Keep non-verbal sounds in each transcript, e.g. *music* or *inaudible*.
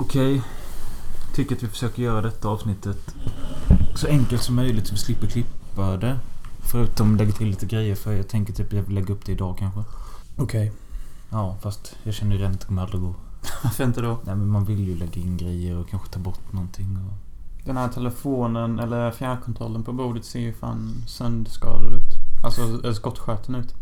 Okej. Tycker att vi försöker göra detta avsnittet så enkelt som möjligt så vi slipper klippa det. Förutom lägga till lite grejer för jag tänker typ jag vill lägga upp det idag kanske. Okej. Ja, fast jag känner ju redan att det kommer aldrig gå. *laughs* Varför inte då? Nej men man vill ju lägga in grejer och kanske ta bort någonting och... Den här telefonen eller fjärrkontrollen på bordet ser ju fan sönderskadad ut. Alltså eller skottsköten ut.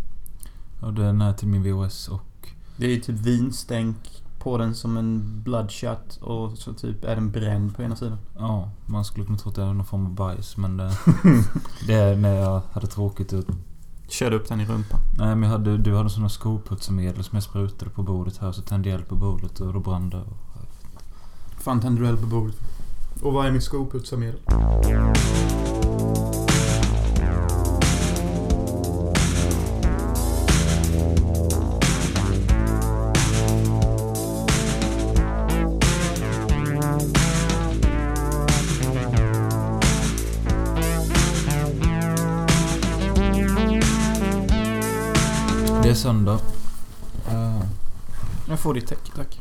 Ja, den är till min VHS och... Det är ju typ vinstänk på den som en bloodshot och så typ är den bränd på ena sidan. Ja, man skulle kunna tro att det är någon form av bajs men det... *laughs* det är när jag hade tråkigt ut. Körde upp den i rumpan. Nej men jag hade, du hade såna skoputsarmedel som jag sprutade på bordet här så tände jag eld på bordet och då brann det. Och... Fan tände du eld på bordet? Och vad är mitt skoputsarmedel? Jag får ditt täcke tack.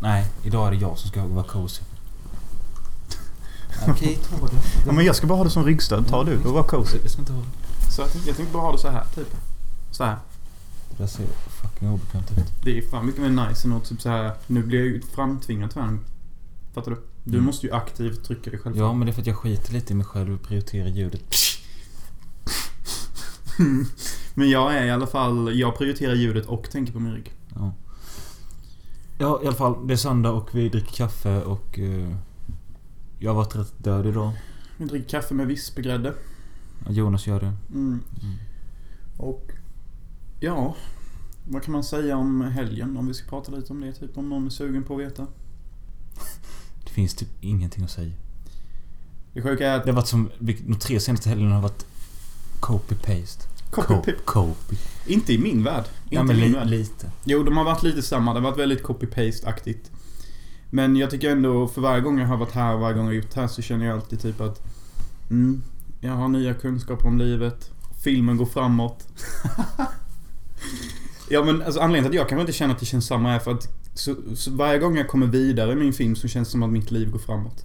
nej, idag är det jag som ska vara cozy. *laughs* Okej, ta det. Ja, men jag ska bara ha det som ryggstöd. Ta du och var cozy. Jag ska inte ha det. Så jag tänkte, jag tänkte bara ha det så här typ. Så här. Det där ser fucking obekvämt ut. Det är fan mycket mer nice än att typ så här. Nu blir jag ju framtvingad tyvärr. Fattar du? Du Mm. måste ju aktivt trycka dig själv Ja, men det är för att jag skiter lite i mig själv och prioriterar ljudet. *laughs* Men jag är i alla fall... Jag prioriterar ljudet och tänker på min rygg. Ja. Ja, i alla fall. Det är söndag och vi dricker kaffe och... eh, jag har varit rätt död idag. Vi dricker kaffe med vispgrädde. Ja, Jonas gör det. Mm. Mm. Och... Ja. Vad kan man säga om helgen? Om vi ska prata lite om det. Typ om någon är sugen på att veta. *laughs* Det finns typ ingenting att säga. Det sjuka är att... Det har varit som... De tre senaste helgerna har varit... Copy-paste. Copy, Co- Copy. inte i min värld. Inte Ja, men li- värld. lite. Jo, de har varit lite samma. Det har varit väldigt copy-paste-aktigt. Men jag tycker ändå, för varje gång jag har varit här och varje gång jag har gjort här så känner jag alltid typ att... Mm, jag har nya kunskaper om livet. Filmen går framåt. *laughs* ja men alltså anledningen till att jag kanske inte känner att det känns samma är för att så, så varje gång jag kommer vidare i min film så känns det som att mitt liv går framåt.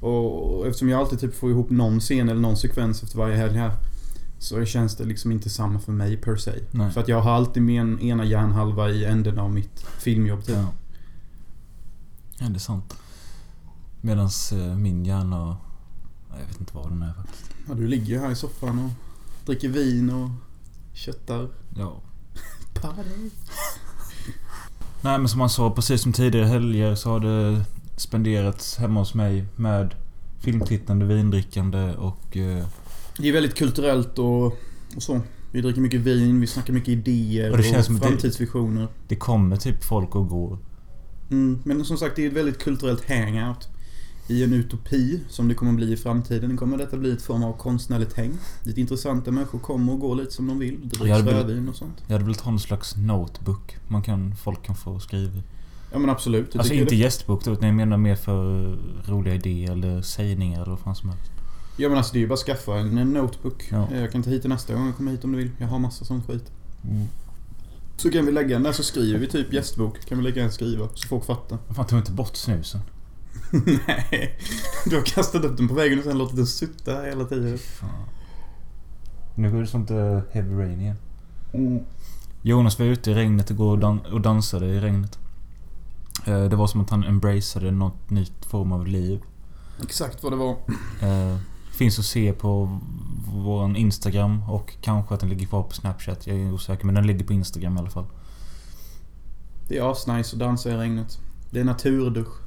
Och, och eftersom jag alltid typ får ihop någon scen eller någon sekvens efter varje helg här. Så känns det liksom inte samma för mig per se. Nej. För att jag har alltid min ena hjärnhalva i änden av mitt filmjobb typ. Ja. ja, det är sant. Medans eh, min hjärna... Jag vet inte vad den är faktiskt. Ja, du ligger ju här i soffan och dricker vin och köttar. Ja. *laughs* Party. Nej men som man sa, precis som tidigare helger så har det spenderats hemma hos mig med filmtittande, vindrickande och... Eh, Det är väldigt kulturellt och, och så. Vi dricker mycket vin, vi snackar mycket idéer Och och, det känns som att det- framtidsvisioner. det kommer typ folk och går. Mm, men som sagt, det är ett väldigt kulturellt hangout. I en utopi, som det kommer bli i framtiden, kommer detta bli ett form av konstnärligt häng. Dit intressanta människor kommer och går lite som de vill. Det dricks rödvin och sånt. Jag hade velat ha någon slags notebook. Man kan, folk kan få skriva i. Ja men absolut. Alltså inte gästbok då, utan jag menar mer för roliga idéer eller sägningar eller vad fan som helst. Ja men alltså det är ju bara att skaffa en, notebook. Ja. Jag kan ta hit den nästa gång jag kommer hit om du vill. Jag har massa sån skit. Mm. Så kan vi lägga den där så skriver vi typ gästbok. Kan vi lägga en skriva så folk fattar. Fan, tog inte bort snusen? *laughs* Nej. Du har kastat upp den på väggen och sen låtit den sitta här hela tiden. Fan. Nu går det sånt uh, heavy rain igen. Mm. Jonas var ute i regnet igår och, dan- och dansade i regnet. Eh, det var som att han embraceade något nytt form av liv. Exakt vad det var. Eh, finns att se på vår Instagram och kanske att den ligger kvar på Snapchat. Jag är osäker men den ligger på Instagram i alla fall. Det är asnice att dansa i regnet. Det är naturdusch.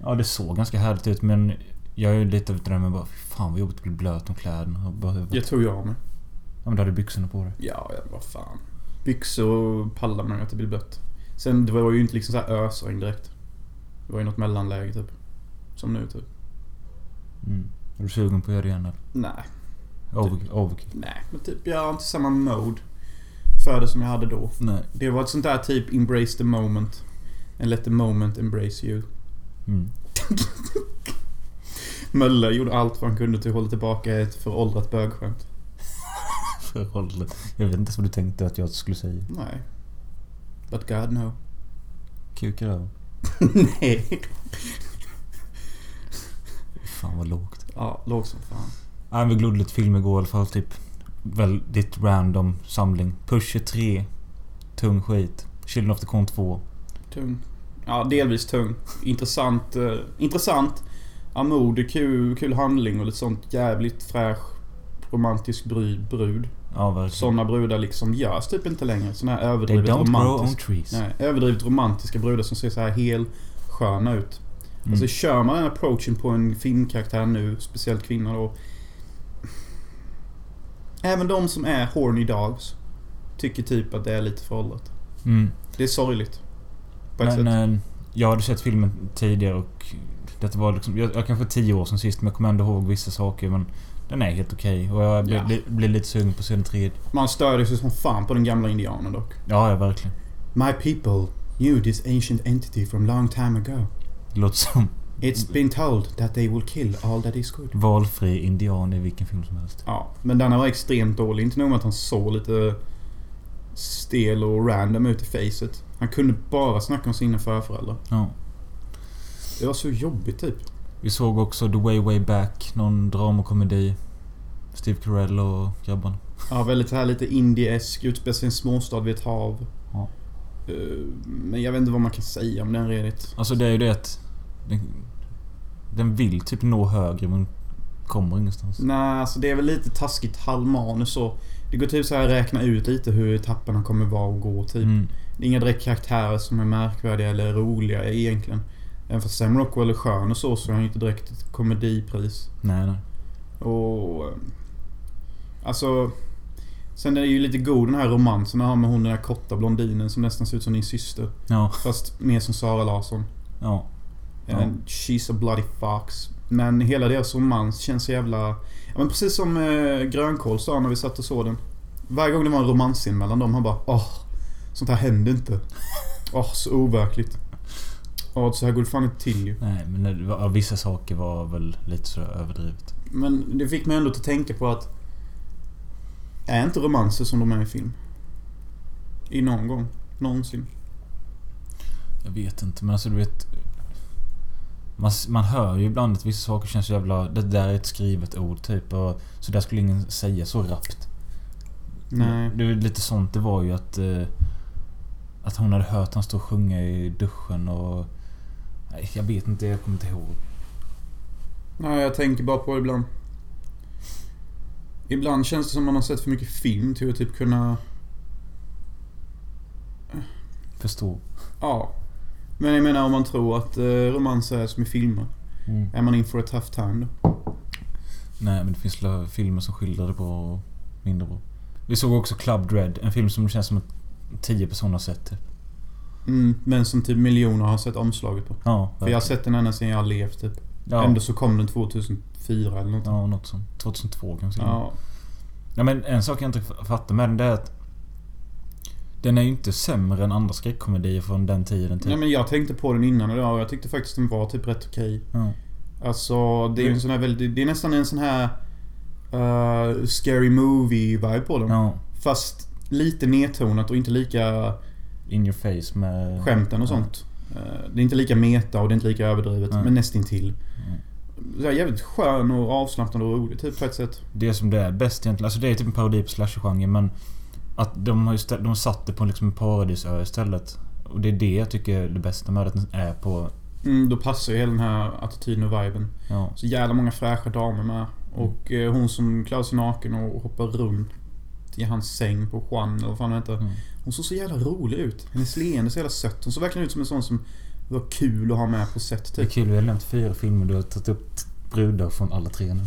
Ja, det såg ganska härligt ut men jag är ju lite av drömmen bara fy fan vad jobbigt att bli blöt om kläderna. Och bara, Det tror jag med. Ja men du hade byxorna på dig. Ja, ja vad fan. Byxor pallar man ju att det blir blött. Sen det var ju inte liksom så här ösregn direkt. Det var ju något mellanläge typ. Som nu typ. Mm. Är du sugen på att göra det igen eller? Nej. Over- Overkill? Nej, men typ jag har inte samma mode för det som jag hade då. Nej. Det var ett sånt där typ embrace the moment. And let the moment embrace you. Mm. *laughs* Möller gjorde allt vad han kunde till att hålla tillbaka ett föråldrat bögskämt. *laughs* Förhållandet. Jag vet inte vad du tänkte att jag skulle säga. Nej. But God no. Kukar. *laughs* Nej. Fan vad lågt. Ja, låg som fan. Nej, vi glodde lite film igår i alla fall. Typ väldigt random samling. Pusher 3. Tung skit. Children of the Corn 2. Tung. Ja, delvis tung. Intressant. Eh, intressant. Ja, mod, kul, kul handling och lite sånt jävligt fräsch romantisk brud. brud. Ja, verkligen. Såna brudar liksom görs typ inte längre. Såna här överdrivet romantiska... Nej, överdrivet romantiska brudar som ser så här hel sköna ut. Mm. Alltså kör man den approachen på en filmkaraktär nu, speciellt kvinnor då. Även de som är horny dogs tycker typ att det är lite föråldrat. Mm. Det är sorgligt. På ett Men sätt. eh, jag hade sett filmen tidigare och det var liksom... Jag, jag kanske tio år sedan sist men jag kommer ändå ihåg vissa saker men... Den är helt okej och jag blir, Ja. blir, blir lite sugen på sen tredje. Man störde sig som fan på den gamla indianen dock. Ja, ja verkligen. My people knew this ancient entity from long time ago. Det låter som It's been told that they will kill all that is good. valfri indian i vilken film som helst. Ja, men denna var extremt dålig. Inte nog med att han såg lite stel och random ut i facet. Han kunde bara snacka om sina förföräldrar. Ja. Det var så jobbigt typ. Vi såg också The Way Way Back. Någon dramakomedi. Steve Carell och grabbarna. Ja, väldigt så här lite indie-esk. Utspelar sig i en småstad vid ett hav. Ja. Eh, Men jag vet inte vad man kan säga om den redigt. Alltså det är ju det att... Den, den vill typ nå högre men kommer ingenstans. Nej, alltså det är väl lite taskigt halvmanus så. Det går typ så här räkna ut lite hur etapperna kommer vara och gå typ. Mm. Det är inga direkt karaktärer som är märkvärdiga eller roliga egentligen. Även fast Sam Rockwell är skön och så, så är han inte direkt ett komedipris. Nej, nej. Och... eh, Alltså... Sen är det ju lite god den här romansen han har med hon den här korta blondinen som nästan ser ut som din syster. Ja, Fast mer som Sara Larsson. ja. Ja. And she's a bloody fox. Men hela deras romans känns så jävla... Ja men precis som eh, Grönkål sa när vi satt och såg den. Varje gång det var en romansscen mellan dem, han bara åh, sånt här händer inte. *laughs* Åh, så overkligt. Åh, så här går det fan inte till ju. Nej, men var, vissa saker var väl lite så överdrivet. Men det fick mig ändå att tänka på att... Är inte romanser som de är i film? I någon gång. Någonsin. Jag vet inte, men alltså du vet... Man, man hör ju ibland att vissa saker känns så jävla... Det där är ett skrivet ord typ. Och, så där skulle ingen säga så rappt. Nej. Det är lite sånt det var ju att... Eh, att hon hade hört han stå och sjunga i duschen och... Nej, jag vet inte, jag kommer inte ihåg. Nej, jag tänker bara på det ibland. Ibland känns det som man har sett för mycket film till att typ kunna... Förstå. Ja. Men jag menar om man tror att eh, romanser är som i filmer. Mm. Är man in for a tough time då? Nej, men det finns filmer som skildrar det bra och mindre bra. Vi såg också Club Dread. En film som känns som att tio personer har sett typ. Mm, men som typ miljoner har sett omslaget på. Ja, För jag har sett den ända sedan jag levt typ. ja, Ändå så kom den 2004 eller något. ja, något sånt. 2002 kanske. Ja. Ja, men en sak jag inte fattar med den det är att... Den är ju inte sämre än andra skräckkomedier från den tiden typ. Nej men jag tänkte på den innan idag och jag tyckte faktiskt den var typ rätt okej. Ja. Alltså det är en sån här väldigt... Det är nästan en sån här... eh, scary movie-vibe på den. ja. Fast lite nedtonat och inte lika In your face med... skämten och Ja. sånt. Eh, Det är inte lika meta och det är inte lika överdrivet, Nej. men nästintill. Mm. Så här jävligt skön och avslappnad och rolig typ på ett sätt. Det som det är bäst egentligen. Alltså det är typ en parodi på slashergenren men... Att de har ju de satt det på liksom en paradisö istället. Och det är det jag tycker är det bästa med att den är på... Mm, då passar ju hela den här attityden och viben. Ja. Så jävla många fräscha damer med. Och eh, hon som klarar sig naken och hoppar runt i hans säng på Juan eller vad fan heter. Mm. Hon såg så jävla rolig ut. Hennes leende så jävla sött. Hon såg verkligen ut som en sån som var kul att ha med på set Det är typ. kul, vi har nämnt fyra filmer. Du har tagit upp brudar från alla tre nu.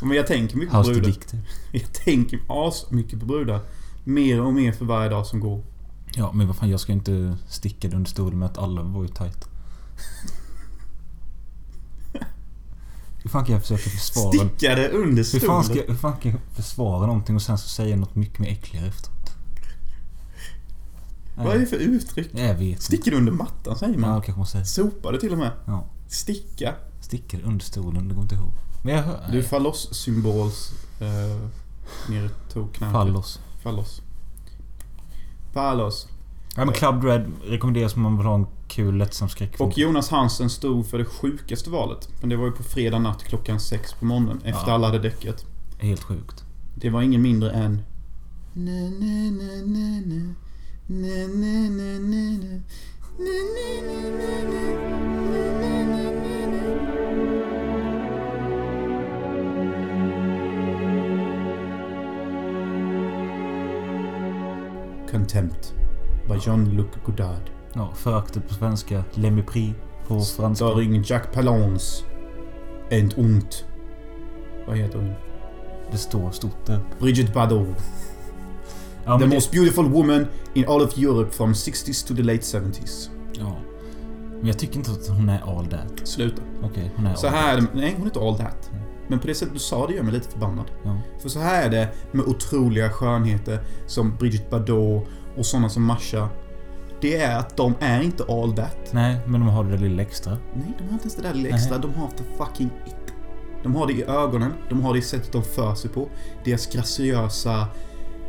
Men jag tänker mycket på brudar. *laughs* Jag tänker as mycket på brudar. Mer och mer för varje dag som går. Ja, men vad fan jag ska inte sticka det under stolen med att alla var ju tight. *laughs* Hur fan kan jag försöka försvara... Stickade under Hur stolen. fan, ska, hur fan kan jag försvara någonting och sen så säga något mycket mer äckligare efteråt? *laughs* Vad är det för uttryck? Jag vet inte. Sticker under mattan säger man. Ja, kanske man säger. Sopade till och med. Ja. Sticka. Stickade under stolen, det går inte ihåg. Men jag hör... Du falloss-symbols... Eh, ner tog knät. Fallos. Fallos. Fallos. Ja men Club Dread rekommenderas om man vill ha en kul, lättsam skräckfilm. Och Jonas Hansen stod för det sjukaste valet. Men det var ju på fredag natt klockan sex på morgonen. Efter Ja. alla hade däckat. Helt sjukt. Det var ingen mindre än... Contempt. By Jean-Luc Godard. Ja, föraktet på svenska. Le Mépris på franska. Starring Jack Palance. And ont. Vad heter hon? Det står stort där. Brigitte Bardot. Ja, the men most beautiful woman in all of Europe from 60s to the late 70s. Ja. Men jag tycker inte att hon är all that. Sluta. Okej, hon är Så all här är that. det. Nej, hon är inte all that. Men på det sättet du sa det gör mig lite förbannad. Ja. För så här är det med otroliga skönheter som Brigitte Bardot och sådana som Masha. Det är att de är inte all that. Nej, men de har det där lilla extra. Nej, de har inte ens det där lilla extra. De har the fucking it. De har det i ögonen. De har det i sättet de för sig på. Deras graciösa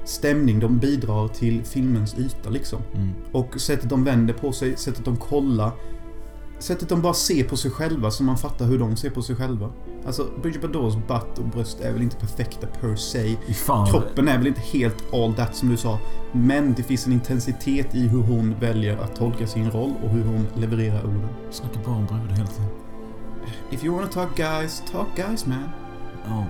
stämning. De bidrar till filmens yta liksom. Mm. Och sättet de vänder på sig, sättet de kollar. Sättet de bara ser på sig själva så man fattar hur de ser på sig själva. Alltså, Bridget Bardots butt och bröst är väl inte perfekta per se. Fan. Kroppen är väl inte helt all that som du sa. Men det finns en intensitet i hur hon väljer att tolka sin roll och hur hon levererar orden. Snackar bara om brudar hela tiden. If you wanna talk guys, talk guys man. Ja.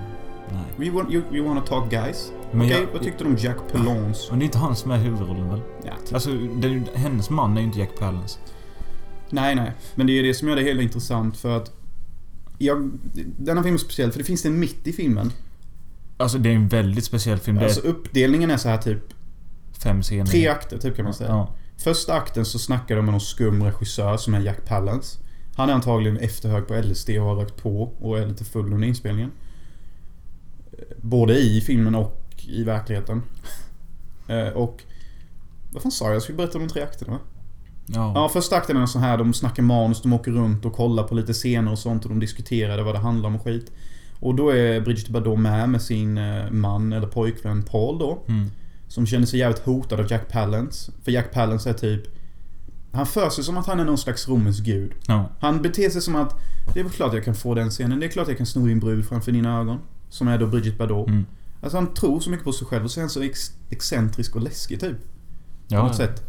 Nej. You, want, you, you wanna talk guys? Okej, jag- vad tyckte du om Jack Palance? Men det är inte han som är huvudrollen väl? Ja, typ. Alltså, det, hennes man är ju inte Jack Palance. Nej, nej. Men det är det som gör det hela intressant för att... Jag, denna film är speciell för det finns en mitt i filmen. Alltså det är en väldigt speciell film. Alltså uppdelningen är så här typ fem scener. tre akter typ kan man säga. Ja. Första akten så snackar de med någon skum regissör som är Jack Palance. Han är antagligen efterhög på LSD och har rökt på och är lite full under inspelningen. Både i filmen och i verkligheten. Eh, Och... Vad fan sa jag? Jag skulle berätta om de tre akterna va? Ja. Ja, första akten är så här. De snackar manus, de åker runt och kollar på lite scener och sånt och de diskuterade vad det handlar om och skit. Och då är Brigitte Bardot med med sin eh, man eller pojkvän Paul då. Mm. Som känner sig jävligt hotad av Jack Palance. För Jack Palance är typ... Han för sig som att han är någon slags romersk gud. Ja. Han beter sig som att... Det är väl klart jag kan få den scenen. Det är klart jag kan sno din brud framför dina ögon. Som är då Brigitte Bardot. Mm. Alltså han tror så mycket på sig själv och så är han så ex- excentrisk och läskig typ. På Ja. något sätt.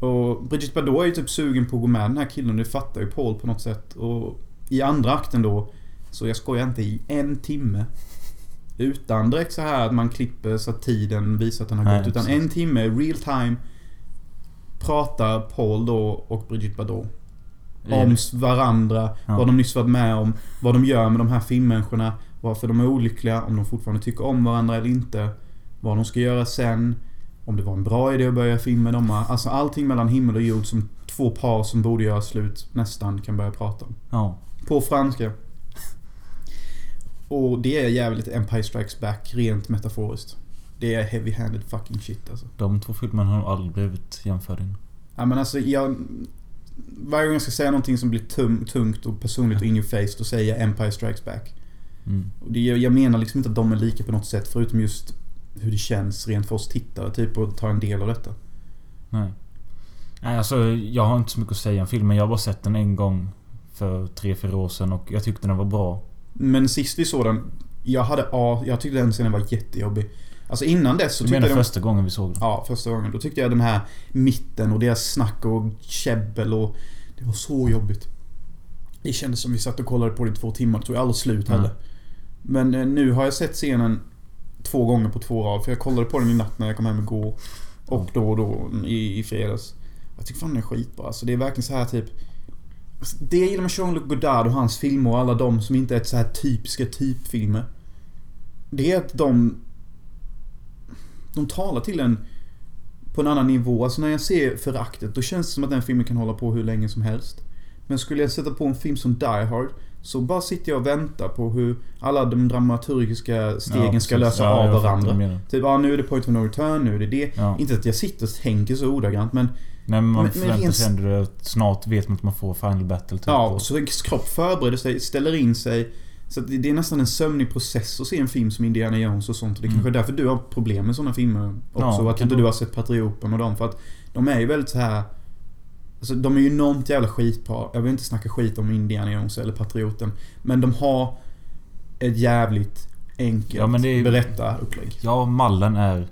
Och Brigitte Bardot är ju typ sugen på att gå med den här killen. Det fattar ju Paul på något sätt. Och i andra akten då. Så jag skojar inte i en timme. Utan direkt så här att man klipper så att tiden visar att den har Nej, gått. Utan precis. en timme, real time. Pratar Paul då och Brigitte Bardot. Om varandra, Ja. vad de nyss varit med om, vad de gör med de här filmmänniskorna, varför de är olyckliga, om de fortfarande tycker om varandra eller inte, vad de ska göra sen, om det var en bra idé att börja filma med dem. Alltså allting mellan himmel och jord som två par som borde göra slut nästan kan börja prata om. Ja. På franska. Och det är jävligt Empire Strikes Back rent metaforiskt. Det är heavy-handed fucking shit alltså. De två filmerna har aldrig blivit jämförda. Ja men alltså jag... Varje gång jag ska säga någonting som blir tum, tungt och personligt och in your face, då säger jag Empire Strikes Back. Mm. Och det, jag menar liksom inte att de är lika på något sätt, förutom just hur det känns rent för oss tittare, typ att ta en del av detta. Nej. Nej, alltså jag har inte så mycket att säga om filmen. Jag har bara sett den en gång för tre fyra år sedan och jag tyckte den var bra. Men sist vi såg den, jag hade A, jag tyckte den scenen var jättejobbig. Alltså innan dess så Du tyckte menar jag... den- första gången vi såg den? Ja, första gången. Då tyckte jag den här mitten och deras snack och käbbel och... Det var så jobbigt. Det kändes som vi satt och kollade på det i två timmar. Det tog aldrig slut heller. Mm. Men eh, nu har jag sett scenen två gånger på två rad. För jag kollade på den i natt när jag kom hem igår. Och då och då i, i fredags. Jag tycker fan den är skitbra. Alltså det är verkligen så här typ... Alltså, Det jag gillar med Jean-Luc Godard och hans filmer och alla de som inte är så här typiska typfilmer. Det är att de... De talar till en på en annan nivå. Alltså när jag ser föraktet, då känns det som att den filmen kan hålla på hur länge som helst. Men skulle jag sätta på en film som Die Hard, så bara sitter jag och väntar på hur alla de dramaturgiska stegen Ja, ska lösa Ja, av varandra. Typ, ja nu är det point of no return, nu är det det. Ja. Inte att jag sitter och tänker så ordagrant, men Nej men man Men- men förväntar rent- sig ändå att snart vet man att man får Final Battle typ. ja, och- så ens kropp förbereder sig, ställer in sig. Så det är nästan en sömnig process att se en film som Indiana Jones och sånt. Det är Mm. kanske är därför du har problem med sådana filmer också. Ja, att inte du har sett Patrioten och dem. För att de är ju väldigt så här. Alltså de är ju enormt jävla skitbra. Jag vill inte snacka skit om Indiana Jones eller Patrioten. Men de har ett jävligt enkelt Ja, men det är- berättarupplägg. Ja, mallen är...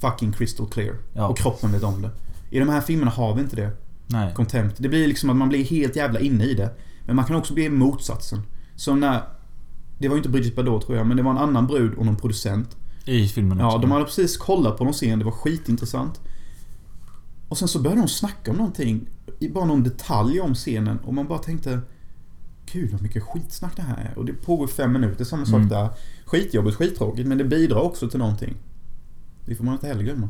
Fucking crystal clear. Ja. Och kroppen vet om det. I de här filmerna har vi inte det. Nej. Contempt. Det blir liksom att man blir helt jävla inne i det. Men man kan också bli motsatsen. Som när... Det var ju inte Bridget Bardot tror jag, men det var en annan brud och någon producent. I filmen Ja, också. de hade precis kollat på någon scen, det var skitintressant. Och sen så började de snacka om någonting, i bara någon detalj om scenen och man bara tänkte Gud vad mycket skitsnack det här är. Och det pågår fem minuter, samma sak Mm. där. Skitjobbigt, skittråkigt, men det bidrar också till någonting. Det får man inte heller glömma.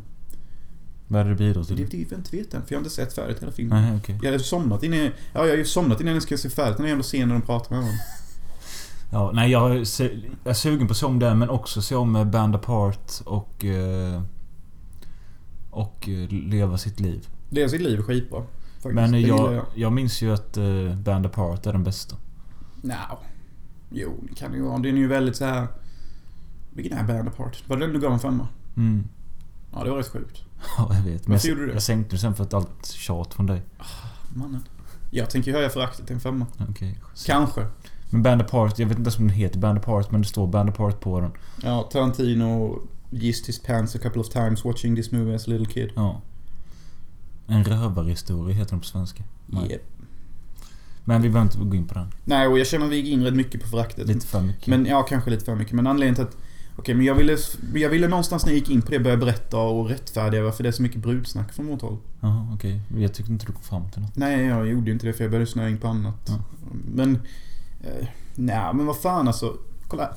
Vad är det det bidrar Det, till? det, det jag inte veta än, för jag har inte sett färdigt hela filmen. Nej, okej. Jag har somnat innan jag, ja, jag har somnat innan jag ska se färdigt den jävla scenen de pratar med varandra. Ja, nej jag är, se- jag är sugen på att se om den men också se om eh, Band Apart och... eh, Och eh, leva sitt liv. Leva sitt liv är skitbra. Faktiskt. Men gillar jag, jag minns ju att eh, Band Apart är den bästa. No. Jo, det kan det ju vara. Den är ju väldigt så här. Vilken är Band Apart? Var det den du gav en femma? Mm. Ja, det var rätt sjukt. *laughs* Ja, jag vet. Men Varför jag, gjorde du det? jag sänkte den sen för att allt tjat från dig. Mannen. Jag tänker höja föraktet till en femma. Så- Kanske. Men Band Apart, jag vet inte ens om den heter Band Apart men det står Band Apart på den. Ja, Tarantino gist his pants a couple of times watching this movie as a little kid. Ja. En rövarhistoria heter den på svenska. Nej. Yep. Men vi behöver inte gå in på den. Nej, och jag känner att vi gick in rätt mycket på föraktet. Lite för mycket. Men ja, kanske lite för mycket. Men anledningen till att... Okej, men jag ville, jag ville någonstans när jag gick in på det börja berätta och rättfärdiga varför det är så mycket brudsnack från vårt håll. Jaha, okej. Jag tyckte inte du kom fram till något. Nej, jag gjorde ju inte det för jag började snöa in på annat. Ja. Men... Eh, nej, men vad fan alltså. Kolla.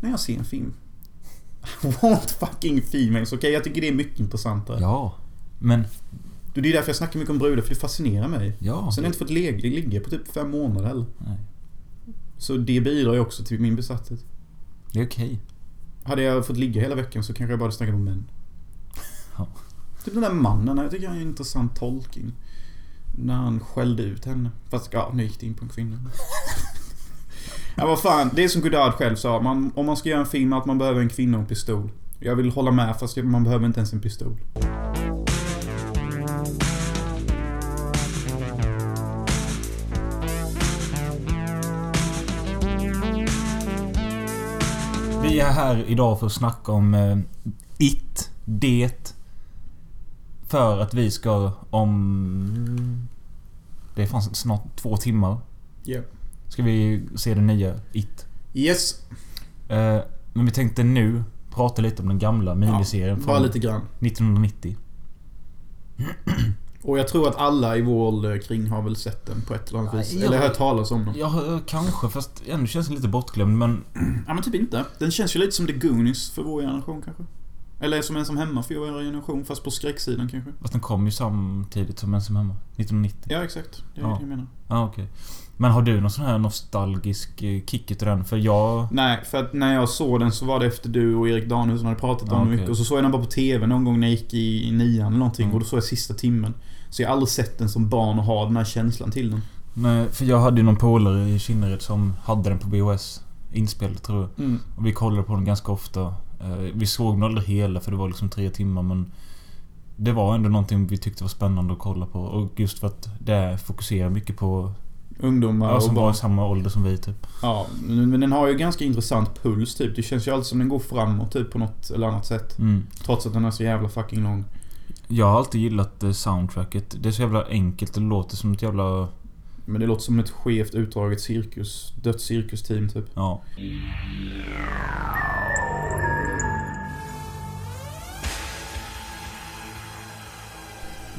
När jag ser en film. *laughs* What fucking females? Okej, jag tycker det är mycket intressantare. Ja. Men... Du, Det är därför jag snackar mycket om brudar, för det fascinerar mig. Ja. Sen har jag inte fått ligga på typ fem månader heller. Nej. Så det bidrar ju också till min besatthet. Det är okej. Hade jag fått ligga hela veckan så kanske jag bara hade snackat om män. Ja. Typ den där mannen, jag tycker han är en intressant tolkning. När han skällde ut henne. Fast ja, nu gick det in på en kvinna. *laughs* ja, vad fan. Det är som Godard själv sa. Man, om man ska göra en film att man behöver en kvinna och en pistol. Jag vill hålla med fast man behöver inte ens en pistol. Vi är här idag för att snacka om eh, It, Det. För att vi ska om... Det är fan snart två timmar. Ja. Ska vi se den nya It. Yes. Eh, men vi tänkte nu prata lite om den gamla miniserien Bara från lite grann. 1990. Och jag tror att alla i vår ålder kring har väl sett den på ett eller annat vis. Ja. Eller hört talas om den. Ja, eh, kanske. Fast ändå känns den lite bortglömd. Men Ja men typ inte. Den känns ju lite som The Goonies för vår generation kanske. Eller som Ensam Hemma för vår generation, fast på skräcksidan kanske. fast den kom ju samtidigt som Ensam Hemma. 1990. Ja, exakt. Det är Ja. det jag menar. Ja, okej. Men har du någon sån här nostalgisk eh, kick utav den? För jag... Nej, för att när jag såg den så var det efter du och Erik Danielsson hade pratat om Ja, den mycket. Och så såg jag den bara på TV någon gång när jag gick i, i nian eller någonting. Mm. Och då såg jag sista timmen. Så jag har aldrig sett den som barn och har den här känslan till den. Nej, för jag hade ju någon polare i Kinnared som hade den på VHS. Inspelad tror jag. Mm. Och vi kollade på den ganska ofta. Eh, Vi såg nog aldrig hela för det var liksom tre timmar men... Det var ändå någonting vi tyckte var spännande att kolla på. Och just för att det fokuserar mycket på... Ungdomar Ja, och som var barn. i samma ålder som vi typ. Ja, men men den har ju ganska intressant puls typ. Det känns ju alltid som den går framåt typ på något eller annat sätt. Mm. Trots att den är så jävla fucking lång. Jag har alltid gillat eh, soundtracket. Det är så jävla enkelt. Det låter som ett jävla... Men det låter som ett skevt utdraget cirkus, dött cirkusteam typ. Ja.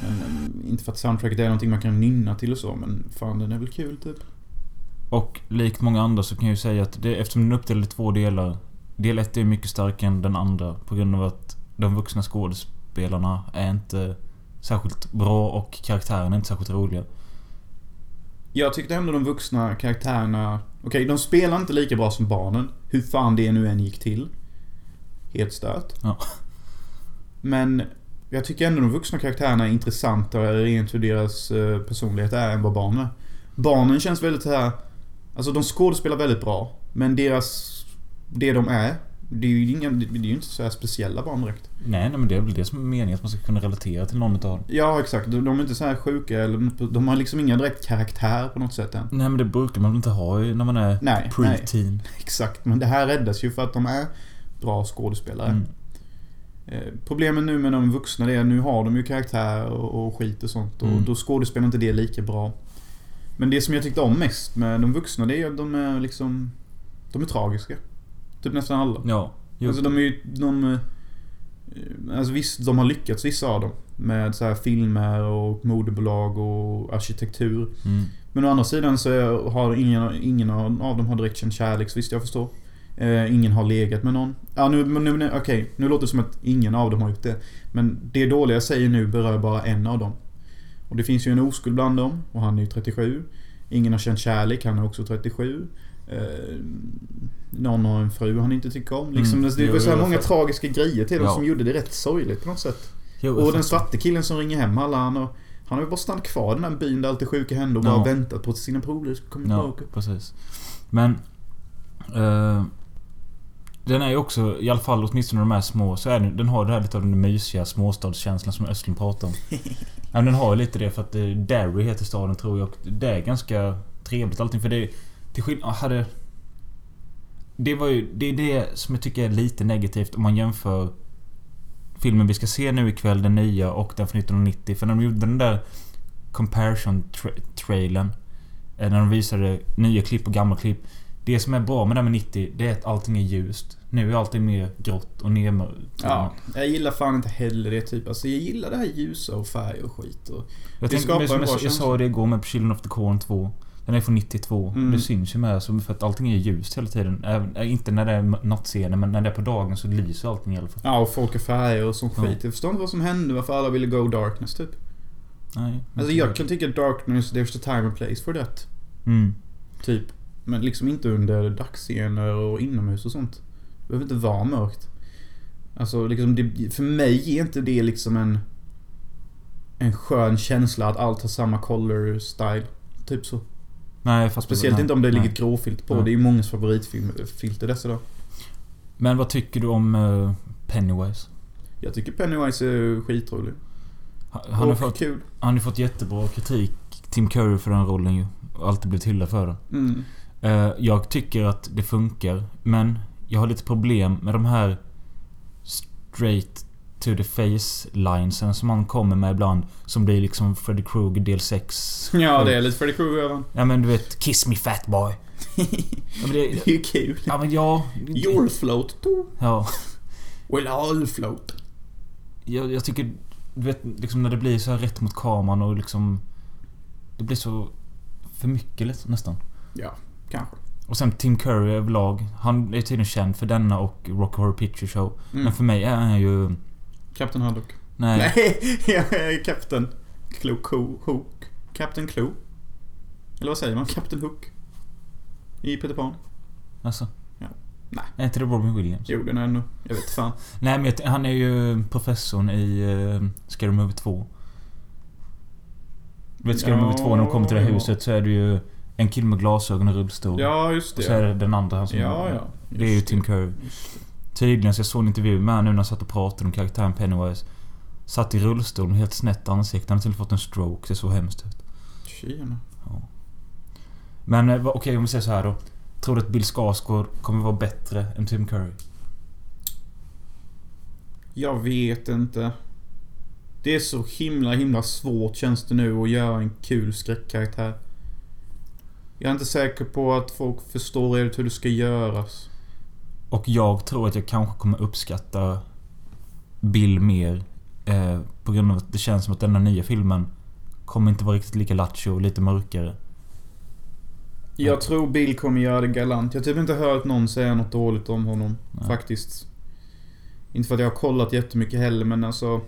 Men inte för att soundtracket är någonting man kan nynna till och så, men fan den är väl kul typ. Och likt många andra så kan jag ju säga att det, eftersom den är uppdelad i två delar. Del ett är mycket starkare än den andra på grund av att de vuxna skådespelarna är inte särskilt bra och karaktärerna är inte särskilt roliga. Jag tyckte ändå de vuxna karaktärerna... Okej, de spelar inte lika bra som barnen. Hur fan det nu än gick till. Helt stört. Ja. Men jag tycker ändå de vuxna karaktärerna är intressantare rent hur deras eh, personlighet är än vad barnen är. Barnen känns väldigt här... Alltså de skådespelar väldigt bra. Men deras... Det de är, det är ju, inga, det är ju inte så här speciella barn direkt. Nej, nej men det är väl det som är meningen. Att man ska kunna relatera till någon utav dem. Ja, exakt. De de är inte så här sjuka eller de har liksom inga direkt karaktär på något sätt än. Nej men det brukar man väl inte ha när man är Nej, pre-teen. *laughs* Exakt, men det här räddas ju för att de är bra skådespelare. Mm. Eh, Problemet nu med de vuxna det är att nu har de ju karaktär och, och skit och sånt och Mm. då skådespelar inte det lika bra. Men det som jag tyckte om mest med de vuxna det är att de är liksom... De är tragiska. Typ nästan alla. Ja. Jo. Alltså de är ju... De, eh, alltså visst, de har lyckats vissa av dem. Med så här filmer och modebolag och arkitektur. Mm. Men å andra sidan så har ingen, ingen av dem har direkt känt kärlek, så visst jag förstår. Eh, ingen har legat med någon. Ja, nu, nu, nu, okej, nu låter det som att ingen av dem har gjort det. Men det dåliga jag säger nu berör bara en av dem. Och det finns ju en oskuld bland dem, och han är ju 37. Ingen har känt kärlek, han är också 37. Eh, någon har en fru han inte tycker om. Liksom, Mm, det var så här många tragiska grejer till dem Ja. som gjorde det rätt sorgligt på något sätt. Jo, Och den svarte killen som ringer hem alla, han har, han har ju bara stannat kvar i den här byn där allt det sjuka hände och bara Ja. väntat på att sina polare ska komma Ja, tillbaka. precis. Men... Eh, den är ju också, i alla fall åtminstone de är små, så är den, den har det här lite av den mysiga småstadskänslan som Östlund pratar om. *laughs* ja, men den har ju lite det för att eh, Derry heter staden tror jag och det är ganska trevligt allting för det... Till skillnad... Hade... Det var ju... Det är det som jag tycker är lite negativt om man jämför filmen vi ska se nu ikväll, den nya och den från 1990. För när de gjorde den där comparison-trailern eh, När de visade nya klipp och gamla klipp. Det som är bra med den med 90, det är att allting är ljust. Nu är allting mer grått och nermörkt. Ja, jag gillar fan inte heller det typ. Alltså jag gillar det här ljusa och färg och skit och... Jag, Det tänkte, skapar som en jag, bra jag känsla. sa det igår med Children of the Corn 2. Den är från 92. Mm. Det syns ju med som för att allting är ljust hela tiden. Även, äh, inte när det är nattscener men när det är på dagen så lyser allting i alla fall. Ja, och folk är färger och sån Ja. skit. Jag förstår inte vad som hände, varför alla ville go darkness typ. Nej. Alltså jag kan tycka darkness, there's a time and place for that. Mm. Typ. Men liksom inte under dagsscener och inomhus och sånt. Det behöver inte vara mörkt. Alltså liksom, det, för mig ger inte det liksom en... En skön känsla att allt har samma color style. Typ så. Nej, fattar. Speciellt nej, inte om det ligger nej. gråfilt på. Nej. Det är ju mångas favoritfilter dessa dagar. Men vad tycker du om uh, Pennywise? Jag tycker Pennywise är skitrolig. Han, han, har och fått, kul. han har fått jättebra kritik, Tim Curry, för den rollen ju. Och alltid blivit hyllad för den. Mm. Eh, jag tycker att det funkar, men jag har lite problem med de här straight to the face linesen som han kommer med ibland. Som blir liksom Freddy Krueger del 6. Ja, det är lite Freddy Krueger över Ja men du vet, Kiss me fat boy. *laughs* Ja det, Det är ju kul. ja, men ja, You'll float too. ja. Well, I'll float. Jag, jag tycker, du vet liksom när det blir så här rätt mot kameran och liksom... Det blir så... För mycket nästan. Ja, kanske. Och sen Tim Curry överlag. Han är tydligen känd för denna och Rocky Horror Picture Show. Mm. Men för mig är han ju... Captain Haddock. Nej. Nej, jag är Co Hook. Captain Clo. Eller vad säger man? Captain Hook. I Peter Pan. Alltså. Ja. Nej. Är inte det Robin Williams? Jo, den är nog... Jag vet fan. Nej men han är ju professorn i uh, Scary Movie 2. Du vet Scary Ja, Movie 2 när de kommer till det här ja. huset så är det ju en kille med glasögon och rullstol. Ja, just Och så är det. det den andra han som... Ja, ja. Det är ju Tim Curry. Tydligen så jag såg en intervju med honom nu när han satt och pratade om karaktären Pennywise. Satt i rullstol med helt snett ansikte. Han har till fått en stroke. Det såg hemskt ut. Tjena. Men eh, okej om vi säger så här då. Tror du att Bill Skarsgård kommer vara bättre än Tim Curry? Jag vet inte. Det är så himla, himla svårt känns det nu att göra en kul skräckkaraktär. Jag är inte säker på att folk förstår hur det ska göras. Och jag tror att jag kanske kommer uppskatta Bill mer. Eh, på grund av att det känns som att denna nya filmen kommer inte vara riktigt lika lattjo och lite mörkare. Jag tror Bill kommer göra det galant. Jag har typ inte hört någon säga något dåligt om honom. Nej. Faktiskt. Inte för att jag har kollat jättemycket heller men alltså...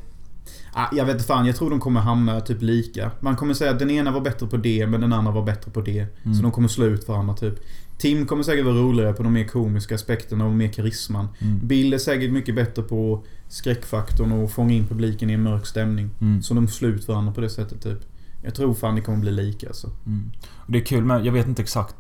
Ah, jag vet inte fan, jag tror de kommer hamna typ lika. Man kommer säga att den ena var bättre på det men den andra var bättre på det. Mm. Så de kommer slå ut varandra typ. Tim kommer säkert vara roligare på de mer komiska aspekterna och mer karisman. Mm. Bill är säkert mycket bättre på skräckfaktorn och fånga in publiken i en mörk stämning. Mm. Så de slår ut varandra på det sättet typ. Jag tror fan det kommer bli lika alltså. Mm. Det är kul med, jag vet inte exakt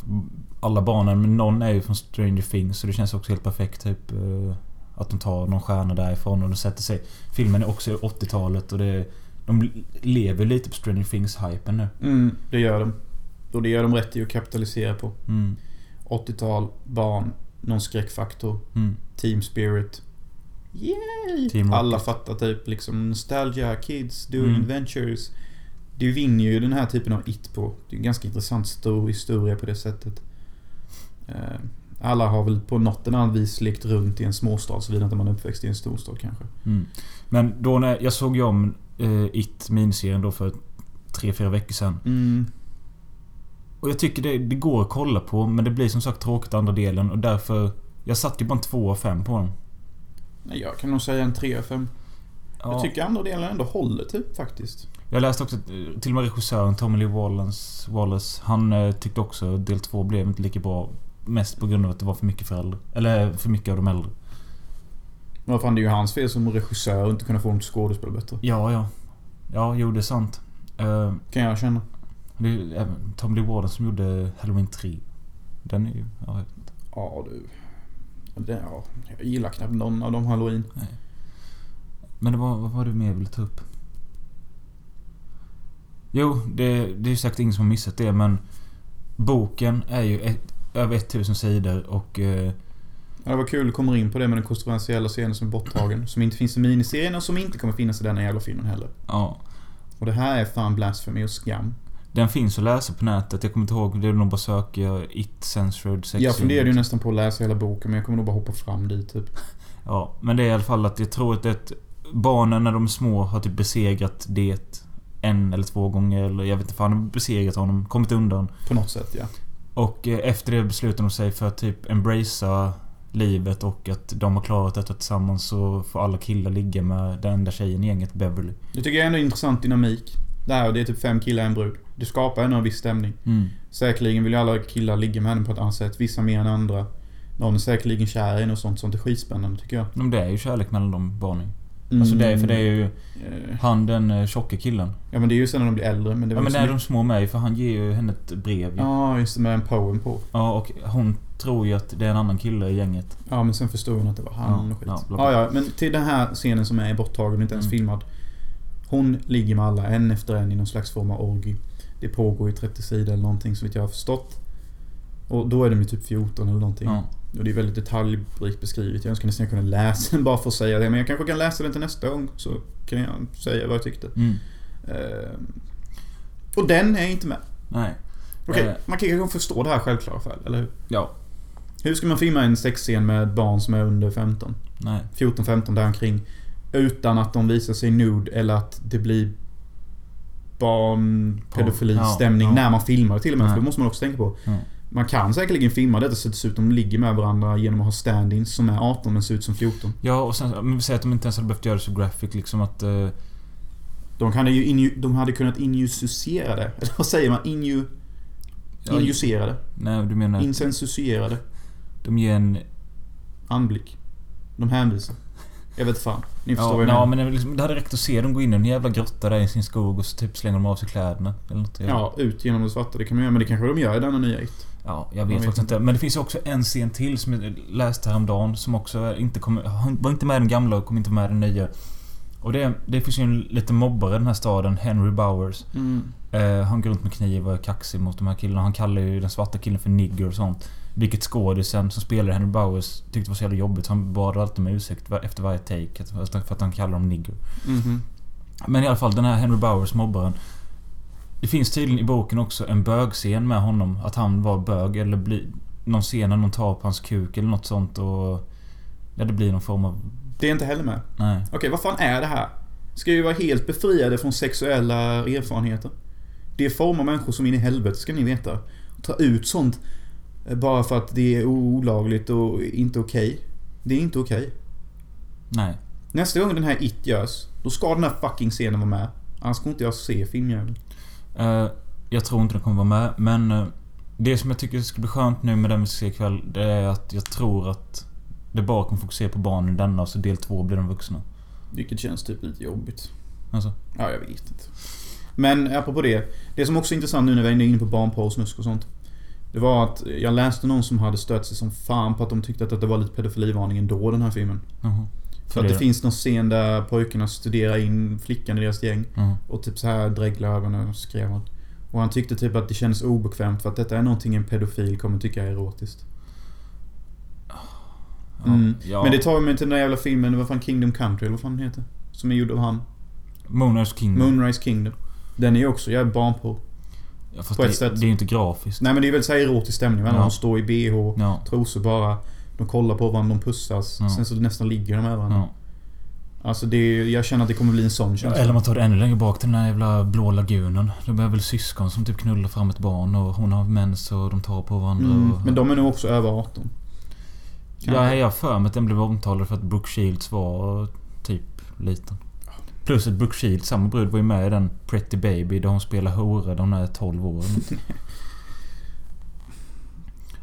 alla barnen men någon är ju från Stranger Things så det känns också helt perfekt typ eh, Att de tar någon stjärna därifrån och de sätter sig Filmen är också 80-talet och det De lever lite på Stranger Things-hypen nu. Mm, det gör de. Och det gör de rätt i att kapitalisera på. Mm. 80-tal, barn, någon skräckfaktor, Mm. team spirit. Yay! Team. Alla fattar typ liksom nostalgia, kids, doing Mm. adventures. Du vinner ju den här typen av it på. Det är en ganska intressant stor historia på det sättet. Eh, Alla har väl på något eller annat vis lekt runt i en småstad såvida inte man är uppväxt i en storstad kanske. Mm. Men då när jag såg ju om eh, It miniserien då för tre fyra veckor sedan. Mm. Och jag tycker det, det går att kolla på men det blir som sagt tråkigt andra delen och därför Jag satte ju bara en 2 av 5 på den. Nej, Jag kan nog säga en 3 av 5. Ja. Jag tycker andra delen ändå håller typ faktiskt. Jag läste också att eh, till och med regissören Tommy Lee Wallace, Wallace han eh, tyckte också att del 2 blev inte lika bra. Mest på grund av att det var för mycket för äldre. Eller för mycket av de äldre. Men fan, det är ju hans fel som regissör att inte kunna få dem till skådespel bättre. Ja, ja. Ja, jo det är sant. Eh, Kan jag känna. Det är ju Tommy Lee Wallace som gjorde Halloween 3. Den är ju... Ja, jag vet inte. Ja du. Det, ja, jag gillar knappt någon av de halloween. Men det var, vad var det mer jag ville ta upp? Jo, det, det är ju säkert ingen som har missat det men Boken är ju ett, över 1000 sidor och... Eh, Ja, det var kul att komma in på det med den kontroversiella scenen som är borttagen. Som inte finns i miniserien och som inte kommer finnas i denna jävla filmen heller. ja. Och det här är fan blasphemy och skam. Den finns att läsa på nätet. Jag kommer inte ihåg. Det är nog bara söka It Censored sex Jag funderade ju nästan på att läsa hela boken men jag kommer nog bara hoppa fram dit typ. Ja, men det är i alla fall att jag tror att det, barnen när de är små har typ besegrat det en eller två gånger. Eller jag vet inte fan, de har besegrat honom. Kommit undan. På något sätt ja. Och eh, efter det beslutar de sig för att typ embracea livet och att de har klarat detta tillsammans så får alla killar ligga med den enda tjejen i gänget, Beverly. Det tycker jag är ändå intressant dynamik. Det här, det är typ fem killar och en brud. Det skapar ändå en viss stämning. Mm. Säkerligen vill ju alla killar ligga med henne på ett annat sätt. Vissa mer än andra. Någon är säkerligen kär i henne och sånt. Sånt är skitspännande tycker jag. Men det är ju kärlek mellan de barnen. Alltså det är, för det är ju Eh, han den eh, tjocka killen. Ja men det är ju sen när de blir äldre. Men det Ja men det är de små med för han ger ju henne ett brev. Ja, just det. Med en poem på. Ja, och hon tror ju att det är en annan kille i gänget. Ja, men sen förstod hon att det var han Ja, och skit. ja, bla, bla. ja, men till den här scenen som är borttagen och inte ens Mm. filmad. Hon ligger med alla, en efter en, i någon slags form av orgie. Det pågår i 30 sidor eller någonting, så vitt jag har förstått. Och då är de ju typ 14 eller någonting. Ja. Och det är väldigt detaljrikt beskrivet. Jag önskar nästan jag kunde läsa den bara för att säga det. Men jag kanske kan läsa den till nästa gång. Så kan jag säga vad jag tyckte. Mm. Ehm. och den är inte med. Nej. Okej, Eh. man kan kanske förstå det här självklara fall, eller hur? Ja. Hur ska man filma en sexscen med ett barn som är under 15? Nej. 14-15 däromkring. Utan att de visar sig nude eller att det blir barnpedofilistämning Ja, ja. när man filmar till och med. För det måste man också tänka på. Ja. Man kan säkerligen filma detta så att det ser ut de ligger med varandra genom att ha stand-ins som är 18 men ser ut som 14. Ja, och sen... Men vi säger att de inte ens hade behövt göra det så graphic liksom att... Eh, De, kan ju inju, de hade kunnat injusera det. Eller vad säger man? Inju, ja, injusera det. Nej, du menar... Insensuciera det. De ger en... Anblick. De hänvisar. Jag vet fan. Ni förstår Ja, vad jag ja menar. men det, liksom, det hade räckt att se dem gå in i en jävla grotta där i sin skog och så typ slänger de av sig kläderna. Eller något. Ja, ut genom det svarta. Det kan man göra. Men det kanske de gör i denna nya It. Ja, jag vet vet faktiskt inte. Men det finns ju också en scen till som jag läste häromdagen som också inte han var inte med i den gamla och kom inte med i den nya. Och det, det finns ju en liten mobbare i den här staden, Henry Bowers. Mm. Eh, han går runt med kniv och är kaxig mot de här killarna. Han kallar ju den svarta killen för nigger och sånt. Vilket skådisen som spelar Henry Bowers tyckte var så jävla jobbigt. så Han bad alltid om ursäkt efter varje take. För att han kallar dem nigger. Mhm. Men i alla fall, den här Henry Bowers mobbaren. Det finns tydligen i boken också en bögscen med honom. Att han var bög eller bli, någon scen när någon tar på hans kuk eller något sånt och... Ja, det blir någon form av... Det är inte heller med. Nej. Okej, vad fan är det här? Ska vi vara helt befriade från sexuella erfarenheter? Det formar människor som in i helvete, ska ni veta. Ta ut sånt eh, bara för att det är olagligt och inte okej. Det är inte okej. Nej. Nästa gång den här It görs, då ska den här fucking scenen vara med. Annars kommer inte jag se filmjäveln. Eh, jag tror inte den kommer vara med, men... eh, det som jag tycker ska bli skönt nu med den vi ska se ikväll, det är att jag tror att det bara kommer fokusera på barnen i denna och så del två blir de vuxna. Vilket känns typ lite jobbigt. Alltså. Ja, jag vet inte. Men apropå det. Det som också är intressant nu när vi är inne på barnporr, snusk och sånt. Det var att jag läste någon som hade stött sig som fan på att de tyckte att det var lite pedofilivarning ändå, den här filmen. Jaha. För att det finns någon scen där pojkarna studerar in flickan i deras gäng. Ja. Och typ så här dreglar ögonen och skrev. Och han tyckte typ att det kändes obekvämt för att detta är någonting en pedofil kommer tycka är erotiskt. Mm. Ja. Men det tar mig till den där jävla filmen, vad fan Kingdom Country eller vad fan den heter? Som är gjord av han. Moonrise Kingdom. Moonrise Kingdom. Den är ju också jävligt barnporr. ja, fast på ett det, sätt. det är ju inte grafiskt. Nej men det är väl så här erotisk stämning Ja. de står i bh, Ja. trosor bara. De kollar på varandra, de pussas. Ja. Sen så nästan ligger de med varandra. Ja. Alltså det är, jag känner att det kommer bli en sån känsla. eller man tar det ännu längre bak till den där jävla blå lagunen. Det är väl syskon som typ knullar fram ett barn och hon har mens och de tar på varandra. mm, och, men de är nog också över 18. Ja, jag har för mig att den blev omtalad för att Brooke Shields var typ liten. Plus att Brooke Shields, samma brud, var ju med i den Pretty Baby där hon spelar hora när hon är 12 år. *laughs*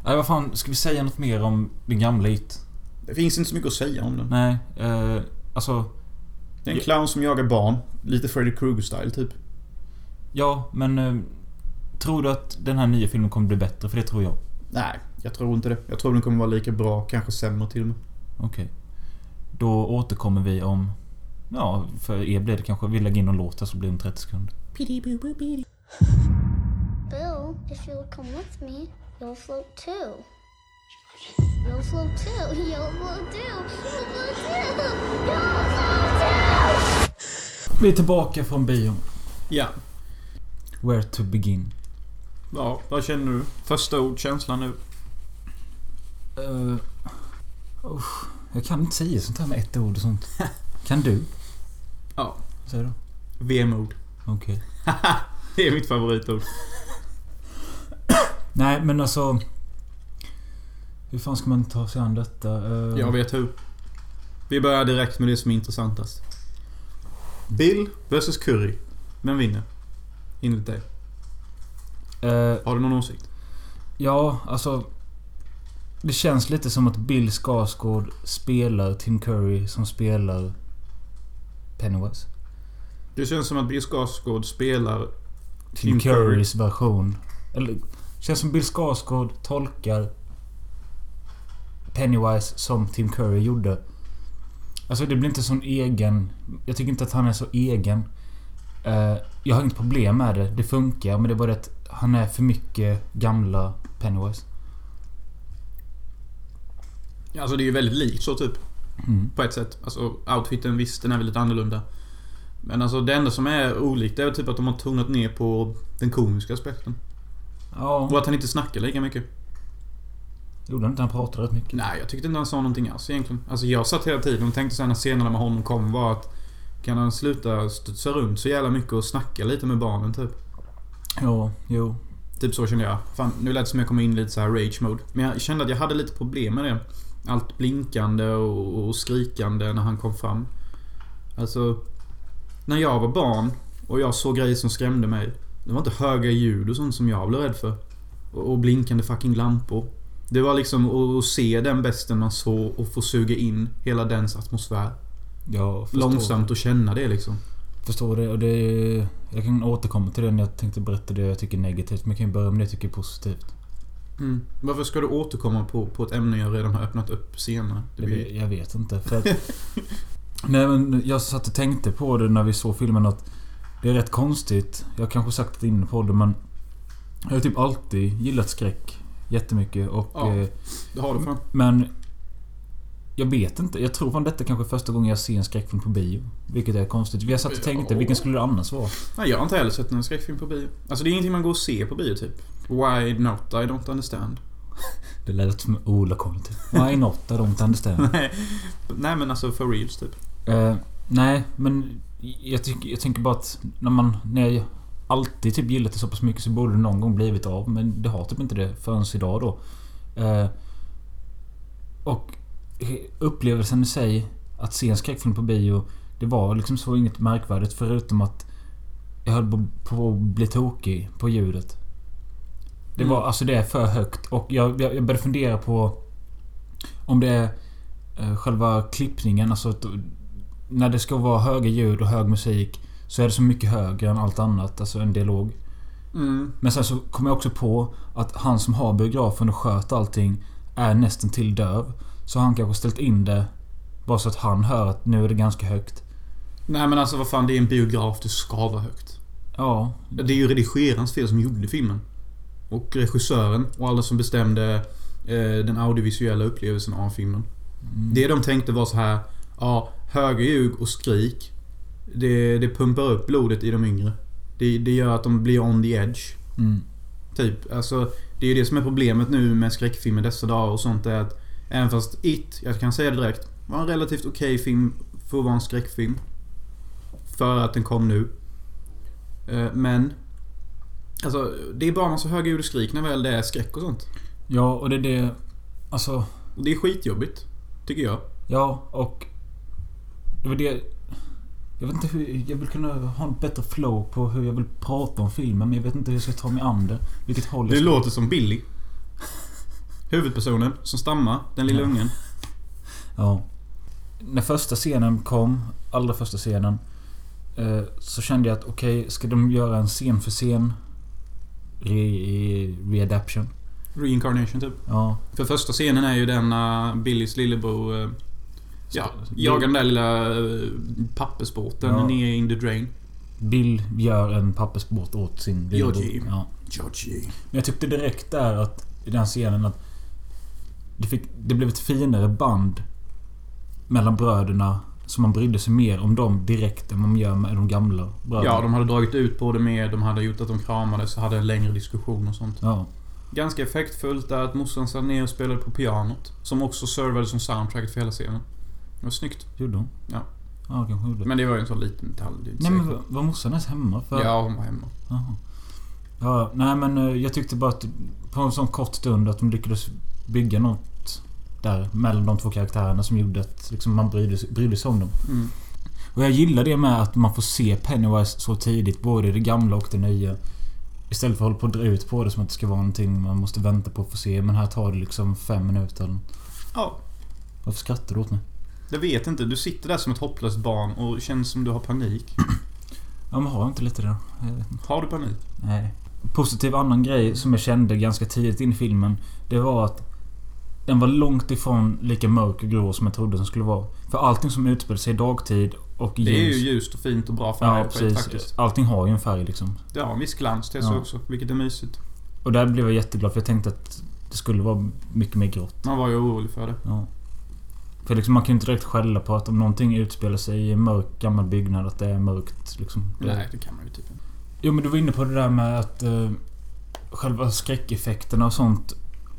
Nej, vad fan. Ska vi säga något mer om den gamla It? Det finns inte så mycket att säga om den. Nej, eh, alltså... Det är en clown som jagar barn. Lite Freddy Krueger-style typ. Ja, men... Eh, tror du att den här nya filmen kommer bli bättre? För det tror jag. Nej, jag tror inte det. Jag tror den kommer vara lika bra, kanske sämre till och med. Okej. Då återkommer vi om... Ja, för er blir det kanske... Vi lägger in någon låt här så blir det om 30 sekunder. Bill, if you'll come with me, you'll float too. You'll float too. *laughs* You'll float too. You'll float too. You'll float too. Vi är tillbaka från bion. Ja. Where to begin. Ja, vad känner du? Första ord, känslan nu. Uh, usch, jag kan inte säga sånt här med ett ord och sånt. *laughs* Kan du? Ja. Vad säger du? Vemod. Okej. *laughs* det är mitt favoritord. *coughs* Nej, men alltså... Hur fan ska man ta sig an detta? Eh, Jag vet hur. Vi börjar direkt med det som är intressantast. Bill vs Curry. Vem vinner? Enligt dig. Eh, Har du någon åsikt? ja, alltså... Det känns lite som att Bill Skarsgård spelar Tim Curry som spelar Pennywise. Det känns som att Bill Skarsgård spelar Tim, Currys version. Eller... Känns som Bill Skarsgård tolkar Pennywise som Tim Curry gjorde. Alltså det blir inte sån egen... Jag tycker inte att han är så egen. Eh, jag har inget problem med det. Det funkar. Men det är bara det att han är för mycket gamla Pennywise. Alltså det är ju väldigt likt så typ. Mm. På ett sätt. Alltså outfiten visst, den är väl lite annorlunda. Men alltså det enda som är olikt är väl typ att de har tonat ner på den komiska aspekten. Ja. Och att han inte snackar lika mycket. Gjorde han inte? Han pratade rätt mycket. Nej, jag tyckte inte han sa någonting alls egentligen. Alltså jag satt hela tiden och tänkte sen när scenerna med honom kom var att kan han sluta studsa runt så jävla mycket och snacka lite med barnen typ. Ja, jo. Typ så kände jag. Fan, nu lät det som jag kom in lite så här rage mode. Men jag kände att jag hade lite problem med det. Allt blinkande och, och skrikande när han kom fram. Alltså... När jag var barn och jag såg grejer som skrämde mig. Det var inte höga ljud och sånt som jag blev rädd för. Och, och blinkande fucking lampor. Det var liksom att, se den besten man såg och få suga in hela dens atmosfär. Förstår. Långsamt och känna det liksom. Förstår det och det... Jag kan återkomma till det när jag tänkte berätta det jag tycker är negativt. Men jag kan ju börja med det jag tycker är positivt. Mm. Varför ska du återkomma på, på ett ämne jag redan har öppnat upp senare? Det Jag blir... vet, jag vet inte. För att, *laughs* nej men jag satt och tänkte på det när vi såg filmen att det är rätt konstigt. Jag har kanske sagt det inne på det men jag har typ alltid gillat skräck jättemycket och... Ja. Eh, Det har du fan. men... Jag vet inte. Jag tror fan detta kanske är första gången jag ser en skräckfilm på bio. Vilket är konstigt. Vi har satt och tänkte, vilken skulle det annars vara? Nej, jag har inte heller sett en skräckfilm på bio. Alltså det är ingenting man går och ser på bio typ. Why not? I don't understand. *laughs* Det lät som Ola kom till. Why not? I don't understand. *laughs* Nej. Nej men alltså for reals typ. Eh, nej, men jag, tycker, jag tänker bara att när man... När jag alltid typ gillat det så pass mycket så borde det någon gång blivit av. Men det har typ inte det förrän idag då. Eh, och upplevelsen i sig att se en skräckfilm på bio. Det var liksom så inget märkvärdigt förutom att jag höll på- att bli tokig på ljudet. Det var, Mm. alltså det är för högt och jag, jag, jag började fundera på om det är eh, själva klippningen, alltså när det ska vara höga ljud och hög musik Så är det så mycket högre än allt annat. Alltså en dialog. Mm. Men sen så kom jag också på att han som har biografen och sköt allting är nästan till döv. Så han kanske ställt in det bara så att han hör att nu är det ganska högt. Nej men alltså vad fan, det är en biograf. Det ska vara högt. Ja, Det är ju redigerarens fel som gjorde filmen. Och regissören och alla som bestämde eh, den audiovisuella upplevelsen av filmen. Mm. Det de tänkte var så här. Ja, ljud och skrik. Det, det pumpar upp blodet i de yngre. Det, det gör att de blir on the edge. Mm. Typ. Alltså, det är ju det som är problemet nu med skräckfilmer dessa dagar och sånt är att Även fast It, jag kan säga det direkt, var en relativt okej film för att vara en skräckfilm. För att den kom nu. Eh, Men... Alltså, det är bara massa höga ljud och skrik när väl det är skräck och sånt. Ja, och det är det... Alltså... Och det är skitjobbigt. Tycker jag. Ja, och... Det var det... Jag vet inte hur... Jag vill kunna ha en bättre flow på hur jag vill prata om filmen, men jag vet inte hur jag ska ta mig an det. Vilket håll Det ska... låter som Billy. Huvudpersonen som stammar, den lilla Ja. ungen. Ja. När första scenen kom, allra första scenen. Eh, så kände jag att okej, ska de göra en scen för scen re, readaption? Reincarnation typ. Ja. För första scenen är ju den när Billys lillebror... eh, Ja, jagar den där lilla eh, pappersbåten Ja. ner in the drain. Bill gör en pappersbåt åt sin lillebror. Georgie. Ja. Georgie. Men jag tyckte direkt där att i den scenen att det, fick, det blev ett finare band mellan bröderna. Så man brydde sig mer om dem direkt än man gör med de gamla bröderna. Ja, de hade dragit ut på det mer. De hade gjort att de kramades och hade en längre diskussion och sånt. Ja. Ganska effektfullt är att morsan satt ner och spelade på pianot. Som också servade som soundtrack för hela scenen. Det var snyggt. Gjorde hon? Ja. Ja, kanske gjorde. Men det var ju en sån liten detalj. det Nej men säkert. var- var morsan ens hemma? För... Ja, hon var hemma. Jaha. Ja, nej men eh, jag tyckte bara att på en sån kort stund att de lyckades bygga något där mellan de två karaktärerna som gjorde att liksom, man brydde, brydde sig om dem. Mm. Och jag gillar det med att man får se Pennywise så tidigt, både i det gamla och det nya. Istället för att hålla på att dra ut på det som att det ska vara någonting man måste vänta på för att se. Men här tar det liksom fem minuter. eller- Ja, Varför skrattar du åt mig? jag vet inte. Du sitter där som ett hopplöst barn och känns som du har panik. *clears throat* Ja men har jag inte lite det. Har du panik? Nej. Positiv annan grej som jag kände ganska tidigt in i filmen. Det var att den var långt ifrån lika mörk och grå som jag trodde den skulle vara. För allting som utspelar sig i dagtid och Det är ju ljus... ljust och fint och bra färger Ja precis. faktiskt. Allting har ju en färg liksom. Det har en viss glans till sig Ja. också, vilket är mysigt. Och där blev jag jätteglad för jag tänkte att det skulle vara mycket mer grått. Man var ju orolig för det. Ja. För liksom man kan ju inte direkt skälla på att om någonting utspelar sig i en mörk gammal byggnad att det är mörkt liksom. Nej, det kan man ju typ inte. Jo men du var inne på det där med att eh, själva skräckeffekterna och sånt.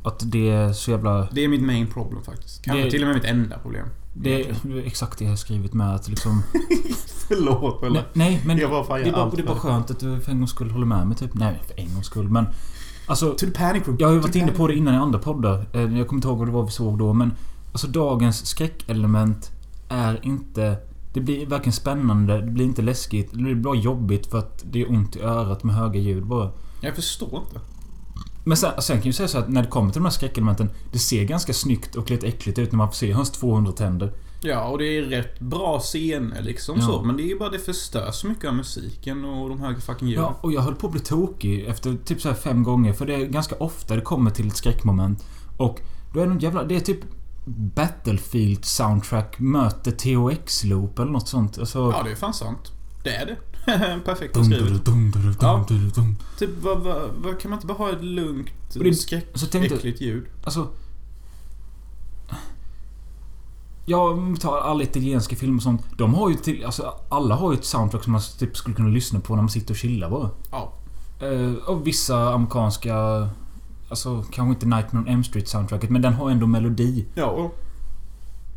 Att det är så jävla... Det är mitt main problem faktiskt. Kanske Det- till och med mitt enda problem. Det är exakt det jag har skrivit med att liksom... *laughs* Förlåt nej, nej men... Jag var fan det, är bara, det är bara skönt att du för en gångs skull håller med mig typ. Nej, för en gångs skull men... Alltså... To the panic room. Jag har ju varit inne på det innan i andra poddar. Eh, Jag kommer inte ihåg vad det var vi såg då men... Alltså dagens skräckelement är inte... Det blir varken spännande, det blir inte läskigt. Det blir bara jobbigt för att det är ont i örat med höga ljud bara. Jag förstår inte. Men sen, sen kan jag ju säga så att när det kommer till de här skräckelementen. Det ser ganska snyggt och lite äckligt ut när man får se hans 200 tänder. Ja, och det är rätt bra scener liksom Ja. så. Men det är ju bara det förstör så mycket av musiken och de höga fucking ljuden. Ja, och jag höll på att bli tokig efter typ så här fem gånger. För det är ganska ofta det kommer till ett skräckmoment. Och då är det jävla... Det är typ Battlefield soundtrack möter THX-loop eller något sånt. Alltså... Ja, det är fan sant. Det är det. *laughs* Perfekt beskrivet. Ja. Typ, vad, vad, vad, kan man inte bara ha ett lugnt, Och det- skräck, så tänkte- äckligt ljud? Alltså... Ja, om vi tar alla italienska filmer och sånt. De har ju till... Alltså alla har ju ett soundtrack som man typ skulle kunna lyssna på när man sitter och chillar bara. Ja. Eh, och vissa amerikanska... Alltså kanske inte Nightmare on Elm Street soundtracket men den har ändå melodi. Ja, och...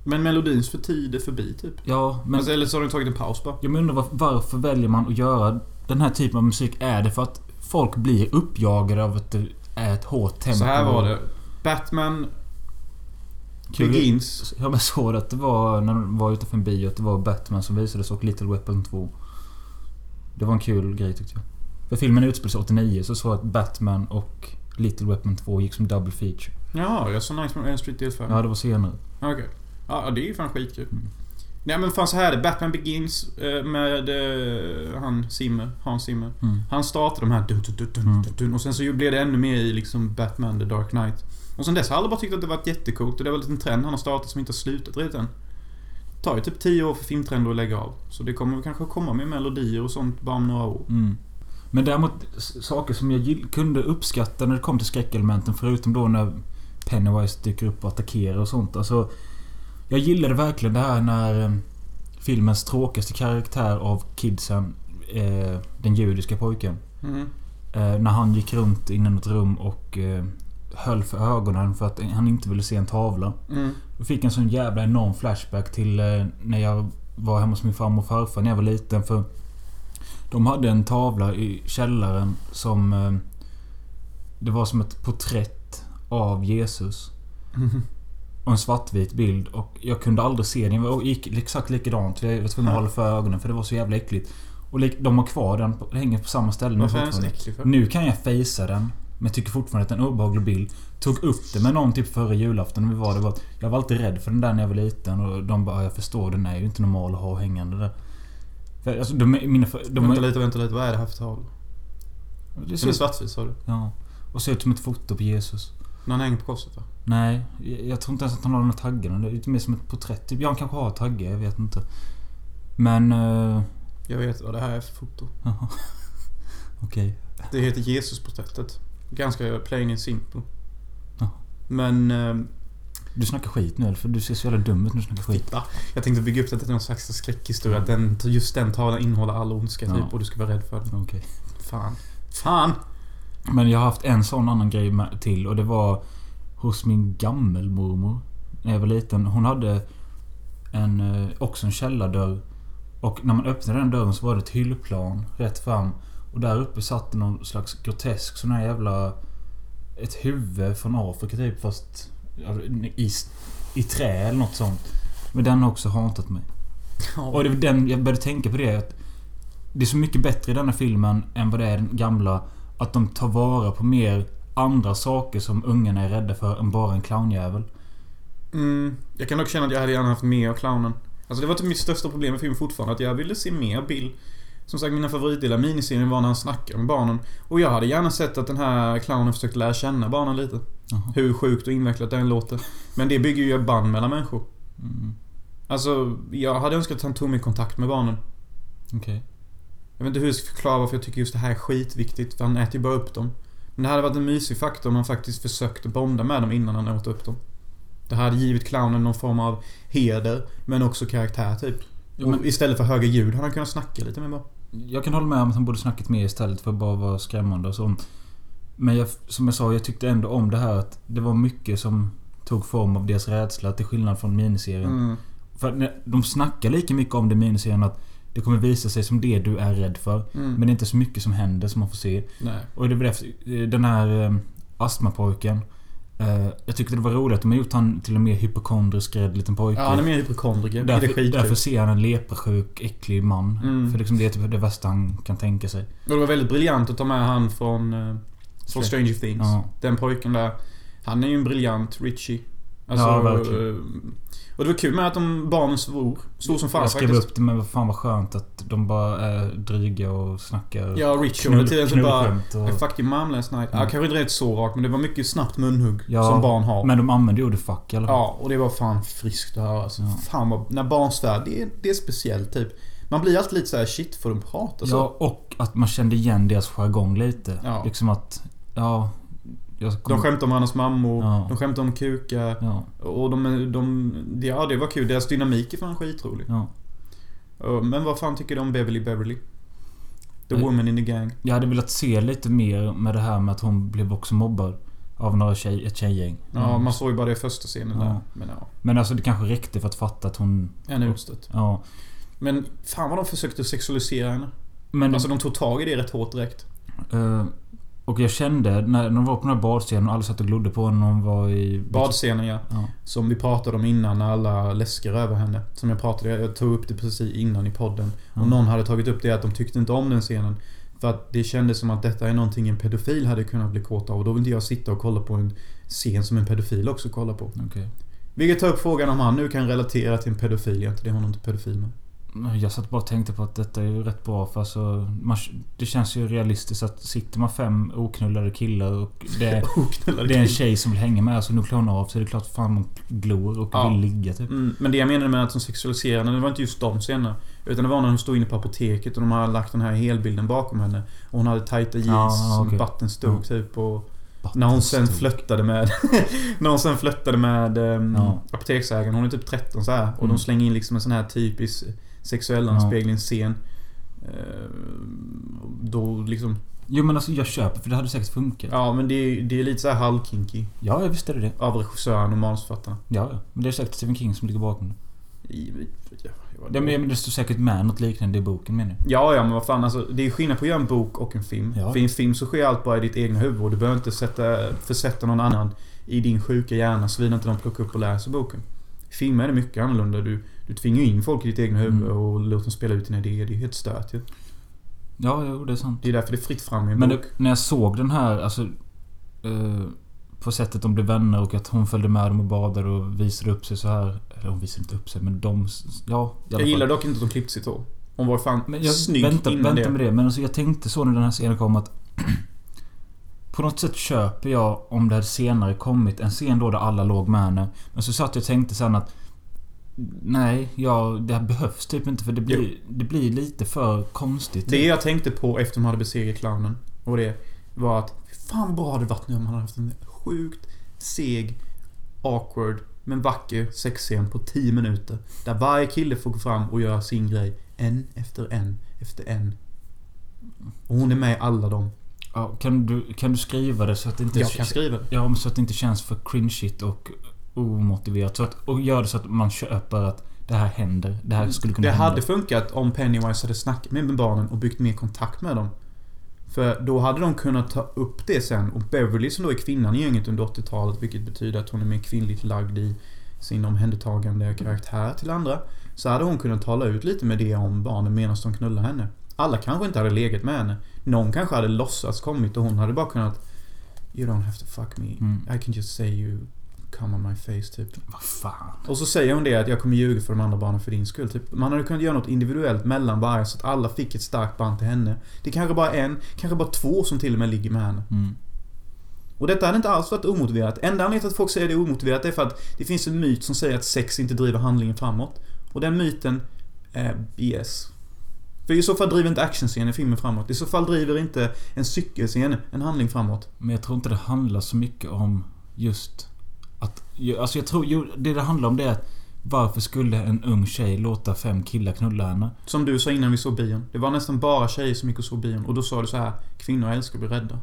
Men melodins för tid är förbi typ. Ja, men... Men, eller så har de tagit en paus bara. Jag undrar var, varför väljer man att göra den här typen av musik? Är det för att folk blir uppjagade av att det är ett hårt tempo? Så här var det. Batman. Begins. Jag bara såg att det var när de var utanför en bio att det var Batman som visades och Little Weapon 2. Det var en kul grej tyckte jag. För filmen utspelar sig 89 så såg jag att Batman och Little Weapon 2 gick som double feature. Ja, jag såg Nightmare on Elm Street del 5. Ja, det var senare. Okej. Ja, det är ju fan skitkul. Nej men fan så här. Batman Begins eh, med eh, han Zimmer, Hans Zimmer. Mm. Han startade de här dun, dun, dun, dun, Mm. dun, och sen så blev det ännu mer i liksom Batman The Dark Knight. Och sen dess har alla bara tyckt att det varit jättecoolt och det väl en trend han har startat som inte har slutat riktigt än. Det tar ju typ 10 år för filmtrender att lägga av. Så det kommer kanske komma med melodier och sånt bara om några år. Mm. Men däremot saker som jag kunde uppskatta när det kom till skräckelementen förutom då när Pennywise dyker upp och attackerar och sånt. Alltså, jag gillade verkligen det här när eh, filmens tråkigaste karaktär av kidsen, eh, den judiska pojken. Mm. Eh, när han gick runt inom ett rum och eh, höll för ögonen för att han inte ville se en tavla. Mm. Jag fick en sån jävla enorm flashback till när jag var hemma hos min farmor och farfar när jag var liten. För de hade en tavla i källaren som... Det var som ett porträtt av Jesus. Mm. *laughs* Och en svartvit bild. Och jag kunde aldrig se den. Det gick exakt likadant. Jag var tvungen att hålla för ögonen för det var så jävla äckligt. Och de har kvar den. på- hänger på samma ställe nu fortfarande. Nu kan jag fejsa den. Men jag tycker fortfarande att det är en obehaglig bild. Tog upp det med någon typ före julafton när vi var. Det var jag var alltid rädd för den där när jag var liten. Och de bara, "Ja, jag förstår den är ju inte normal att ha hängande där. För, alltså, de, mina, de, vänta lite, vänta lite. Vad är det här för tavla? det Den är svartvit sa du? ja. Och ser ut som ett foto på Jesus. När han hänger på korset va? Nej, jag, jag tror inte ens att han har de här taggarna. Det är lite mer som ett porträtt. Typ, ja, han kanske har taggar, jag vet inte. Men... Uh, Jag vet vad det här är för foto. jaha. *laughs* Okej. Det heter Jesusporträttet. Ganska plain and simple. Ja. Men... Eh, Du snackar skit nu eller? För du ser så jävla dum ut när du snackar skit. titta. Jag tänkte bygga upp det till någon slags skräckhistoria. Att den, just den tavlan innehåller all ondska typ. Ja. Och du ska vara rädd för den. Okej. Fan. Fan! Men jag har haft en sån annan grej till och det var hos min gammelmormor. När jag var liten. Hon hade en, eh, också en källardörr. Och när man öppnade den dörren så var det ett hyllplan rätt fram. Och där uppe satt det någon slags grotesk sån här jävla... Ett huvud från Afrika typ fast i, i trä eller något sånt. Men den har också hatat mig. Och det var den, jag började tänka på det att Det är så mycket bättre i denna filmen än vad det är i den gamla. Att de tar vara på mer andra saker som ungarna är rädda för än bara en clownjävel. Mm, jag kan dock känna att jag hade gärna haft mer av clownen. Alltså det var typ mitt största problem med filmen fortfarande. Att jag ville se mer Bill. Som sagt, mina favoritdelar i miniserien var när han snackar med barnen. Och jag hade gärna sett att den här clownen försökte lära känna barnen lite. Jaha. Hur sjukt och invecklat det än låter. Men det bygger ju ett band mellan människor. Mm, Alltså, jag hade önskat att han tog mer kontakt med barnen. Okej. Jag vet inte hur jag ska förklara varför jag tycker just det här är skitviktigt. För han äter ju bara upp dem. Men det hade varit en mysig faktor om han faktiskt försökte bonda med dem innan han åt upp dem. Det hade givit clownen någon form av heder, men också karaktär typ. Ja, men- istället för höga ljud hade han kunnat snacka lite mer bara. Jag kan hålla med om att han borde snackat mer istället för att bara vara skrämmande och sånt. Men jag, som jag sa, jag tyckte ändå om det här att det var mycket som tog form av deras rädsla till skillnad från miniserien. Mm. För de snackar lika mycket om det i miniserien att det kommer visa sig som det du är rädd för. Mm. Men det är inte så mycket som händer som man får se. Nej. Och det var därför, den här eh, astmapojken. Eh, jag tyckte det var roligt att de har gjort han till en mer hypokondrisk rädd liten pojke. Ja, han är mer hypokondriker. Därför, därför ser han en leprasjuk, äcklig man. Mm. För liksom det är typ det värsta han kan tänka sig. Och det var väldigt briljant att ta med han från, eh, från Stranger Things. Ja. Den pojken där. Han är ju en briljant Richie. Alltså, Ja, verkligen. eh, Och det var kul med att de barnen svor. Svor som fan jag skrev faktiskt. upp det men vad fan vad skönt att de bara är dryga och snackar Ja, Richie under tiden så bara... knullskämt I och, fucked your mom last night. Ja, Mm. kanske inte rätt så rakt men det var mycket snabbt munhugg Ja, som barn har. Men de använder ju ordet fuck fall. Ja, och det var fan friskt att höra. Alltså, Ja. Fan vad... När barn svär, det är, det är speciellt typ. Man blir alltid lite så här: shit får de prata så? Ja, och att man kände igen deras jargong lite. Ja. Liksom att... Ja... Jag De skämtar om varandras mammor, Ja. de skämtar om kukar. Ja, Och de, de, de... Ja, det var kul. Deras dynamik är fan skitrolig. ja. Men vad fan tycker du om Beverly Beverly? The Eh, woman in the gang. Jag hade velat se lite mer med det här med att hon blev också mobbad. Av några tjej, ett tjejgäng. Ja, Mm. man såg ju bara det i första scenen Ja. där. Men ja, Men alltså det kanske räckte för att fatta att hon... en utstött. Ja. Men fan vad de försökte sexualisera henne. Men... Alltså de tog tag i det rätt hårt direkt. eh, och jag kände när de var på den här badscenen och alla satt och glodde på henne hon var i... Badscenen ja. Ja. Som vi pratade om innan när alla läsker över henne. Som jag pratade, jag tog upp det precis innan i podden. Ja. Och någon hade tagit upp det att de tyckte inte om den scenen. För att det kändes som att detta är någonting en pedofil hade kunnat bli kåt av. Och då vill inte jag sitta och kolla på en scen som en pedofil också kollar på. Okej. Vi kan ta upp frågan om han nu kan relatera till en pedofil. Jag inte det honom inte pedofil med. Jag satt bara och tänkte på att detta är ju rätt bra för alltså, man, Det känns ju realistiskt att sitter man fem oknullade killar och det, är- *laughs* Oknullade det är en tjej som vill hänga med så nu klär hon av sig. Det är klart fan man glor och Ja. vill ligga typ. Mm, men det jag menade med att de sexualiserade, det var inte just de scenerna. Utan det var när hon stod inne på apoteket och de hade lagt den här helbilden bakom henne. Och hon hade tajta jeans Ja, som okej. button stod Ja. typ och... När hon sen Vattenstol. flörtade med... *laughs* när hon sen flörtade med um, Ja. apoteksägaren. Hon är typ 13 så här Och Mm. de slänger in liksom en sån här typisk sexuell Ja. anspelningsscen. Eh, Då liksom... Jo men alltså jag köper för det hade säkert funkat. Ja, men det är, det är lite så här halvkinky. ja visst är det det. Av regissören och manusförfattaren. Ja, ja. Men det är säkert Stephen King som ligger bakom det. Ja, men, men det står säkert med något liknande i boken menar jag. Ja, ja, men vad fan alltså. Det är skillnad på att göra en bok och en film. Ja. För i en film så sker allt bara i ditt egna huvud och du behöver inte sätta, försätta någon annan i din sjuka hjärna såvida inte de plockar upp och läser boken. I filmer är det mycket annorlunda. Du, du tvingar ju in folk i ditt egna huvud Mm. och låter dem spela ut dina idéer. Det är helt stört ju. Ja, jo, det är sant. Det är därför det är fritt fram i en Men bok. det, när jag såg den här, alltså... Eh, på sättet de blev vänner och att hon följde med dem och badade och visade upp sig så här. Eller hon visade inte upp sig, men de... Ja, i alla Jag fall. gillar dock inte att de klippte sitt hår. Hon var fan Men jag snygg vänta, innan vänta det. med det. Men alltså jag tänkte så när den här scenen kom att... *clears throat* på något sätt köper jag om det hade senare kommit en scen då där alla låg med henne. Men så satt jag och tänkte sen att... Nej, ja, det behövs typ inte för det blir, det blir lite för konstigt. Det jag tänkte på efter de hade besegrat clownen och det var att fan vad bra det varit nu om han hade haft en sjukt seg, awkward, men vacker sexscen på 10 minuter. Där varje kille får gå fram och göra sin grej. En efter en efter en. Och hon är med i alla dem. Ja, kan, du, kan du skriva det så att det inte... Jag kan skriva det. Ja, så att det inte känns för cringeigt och omotiverat. Så att, och gör det så att man köper att det här händer. Det här skulle kunna Det hända. hade funkat om Pennywise hade snackat med barnen och byggt mer kontakt med dem. För då hade de kunnat ta upp det sen. Och Beverly som då är kvinnan i gänget under 80-talet, vilket betyder att hon är mer kvinnligt lagd i sin omhändertagande karaktär till andra. Så hade hon kunnat tala ut lite med det om barnen medan de knullar henne. Alla kanske inte hade legat med henne. Någon kanske hade låtsats kommit och hon hade bara kunnat You don't have to fuck me. Mm. I can just say you come on my face typ. Vad fan. Och så säger hon det att jag kommer ljuga för de andra barnen för din skull. Typ, man hade kunnat göra något individuellt mellan varje så att alla fick ett starkt band till henne. Det är kanske bara en, kanske bara två som till och med ligger med henne. Mm. Och detta hade inte alls varit omotiverat. Enda anledningen till att folk säger det är omotiverat är för att det finns en myt som säger att sex inte driver handlingen framåt. Och den myten är BS. För i så fall driver inte actionscenen filmen framåt. I så fall driver inte en cykelscen en handling framåt. Men jag tror inte det handlar så mycket om just att... Alltså jag tror... Det det handlar om det är att varför skulle en ung tjej låta fem killar knulla henne? Som du sa innan vi såg bion. Det var nästan bara tjejer som gick och såg bion. Och då sa du så här: Kvinnor älskar att bli rädda.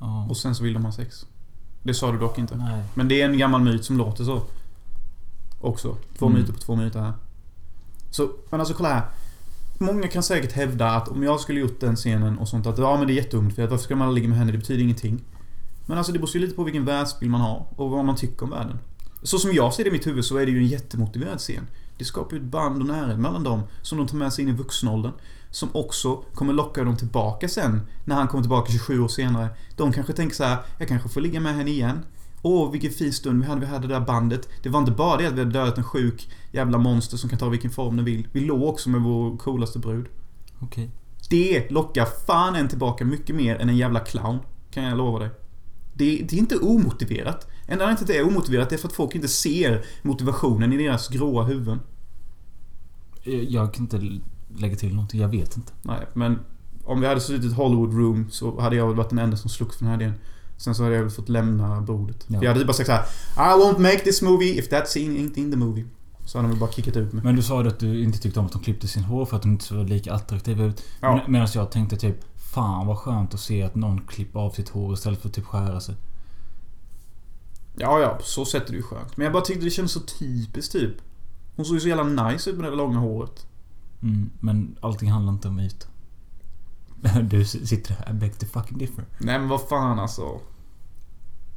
Ja. Och sen så vill de ha sex. Det sa du dock inte. Nej. Men det är en gammal myt som låter så. Också. Två Mm. myter på två minuter här. Så, men alltså kolla här. Många kan säkert hävda att om jag skulle gjort den scenen och sånt att ja men det är jätteungt för att varför ska man ligga med henne? Det betyder ingenting. Men alltså det beror ju lite på vilken världsbild man har och vad man tycker om världen. Så som jag ser det i mitt huvud så är det ju en jättemotiverad scen. Det skapar ju ett band och närhet mellan dem som de tar med sig in i vuxenåldern. Som också kommer locka dem tillbaka sen när han kommer tillbaka 27 år senare. De kanske tänker så här: jag kanske får ligga med henne igen. Åh, vilken fin stund vi hade, vi hade det där bandet. Det var inte bara det att vi hade dödat en sjuk jävla monster som kan ta vilken form den vill. Vi låg också med vår coolaste brud. Okej. Det lockar fan en tillbaka mycket mer än en jävla clown. Kan jag lova dig. Det, det är inte omotiverat. Enda anledningen till att det är omotiverat är för att folk inte ser motivationen i deras gråa huvuden. Jag, jag kan inte lägga till någonting. Jag vet inte. Nej, men om vi hade suttit i ett Hollywood room så hade jag väl varit den enda som slogs för den här idén. Sen så hade jag väl fått lämna bordet. Ja. För jag hade typ bara sagt så här: I won't make this movie if that scene ain't in the movie. Så hade de väl bara kickat ut mig. Men du sa ju att du inte tyckte om att de klippte sin hår för att de inte såg lika attraktiva ut. Ja. Medan jag tänkte typ Fan vad skönt att se att någon klipper av sitt hår istället för att typ skära sig. Ja, ja, på så sätt är det ju skönt. Men jag bara tyckte det kändes så typiskt typ. Hon såg ju så jävla nice ut med det där långa håret. Mm, men allting handlar inte om yta. *laughs* Du sitter här, beg to fucking differ. Nej men vad fan alltså.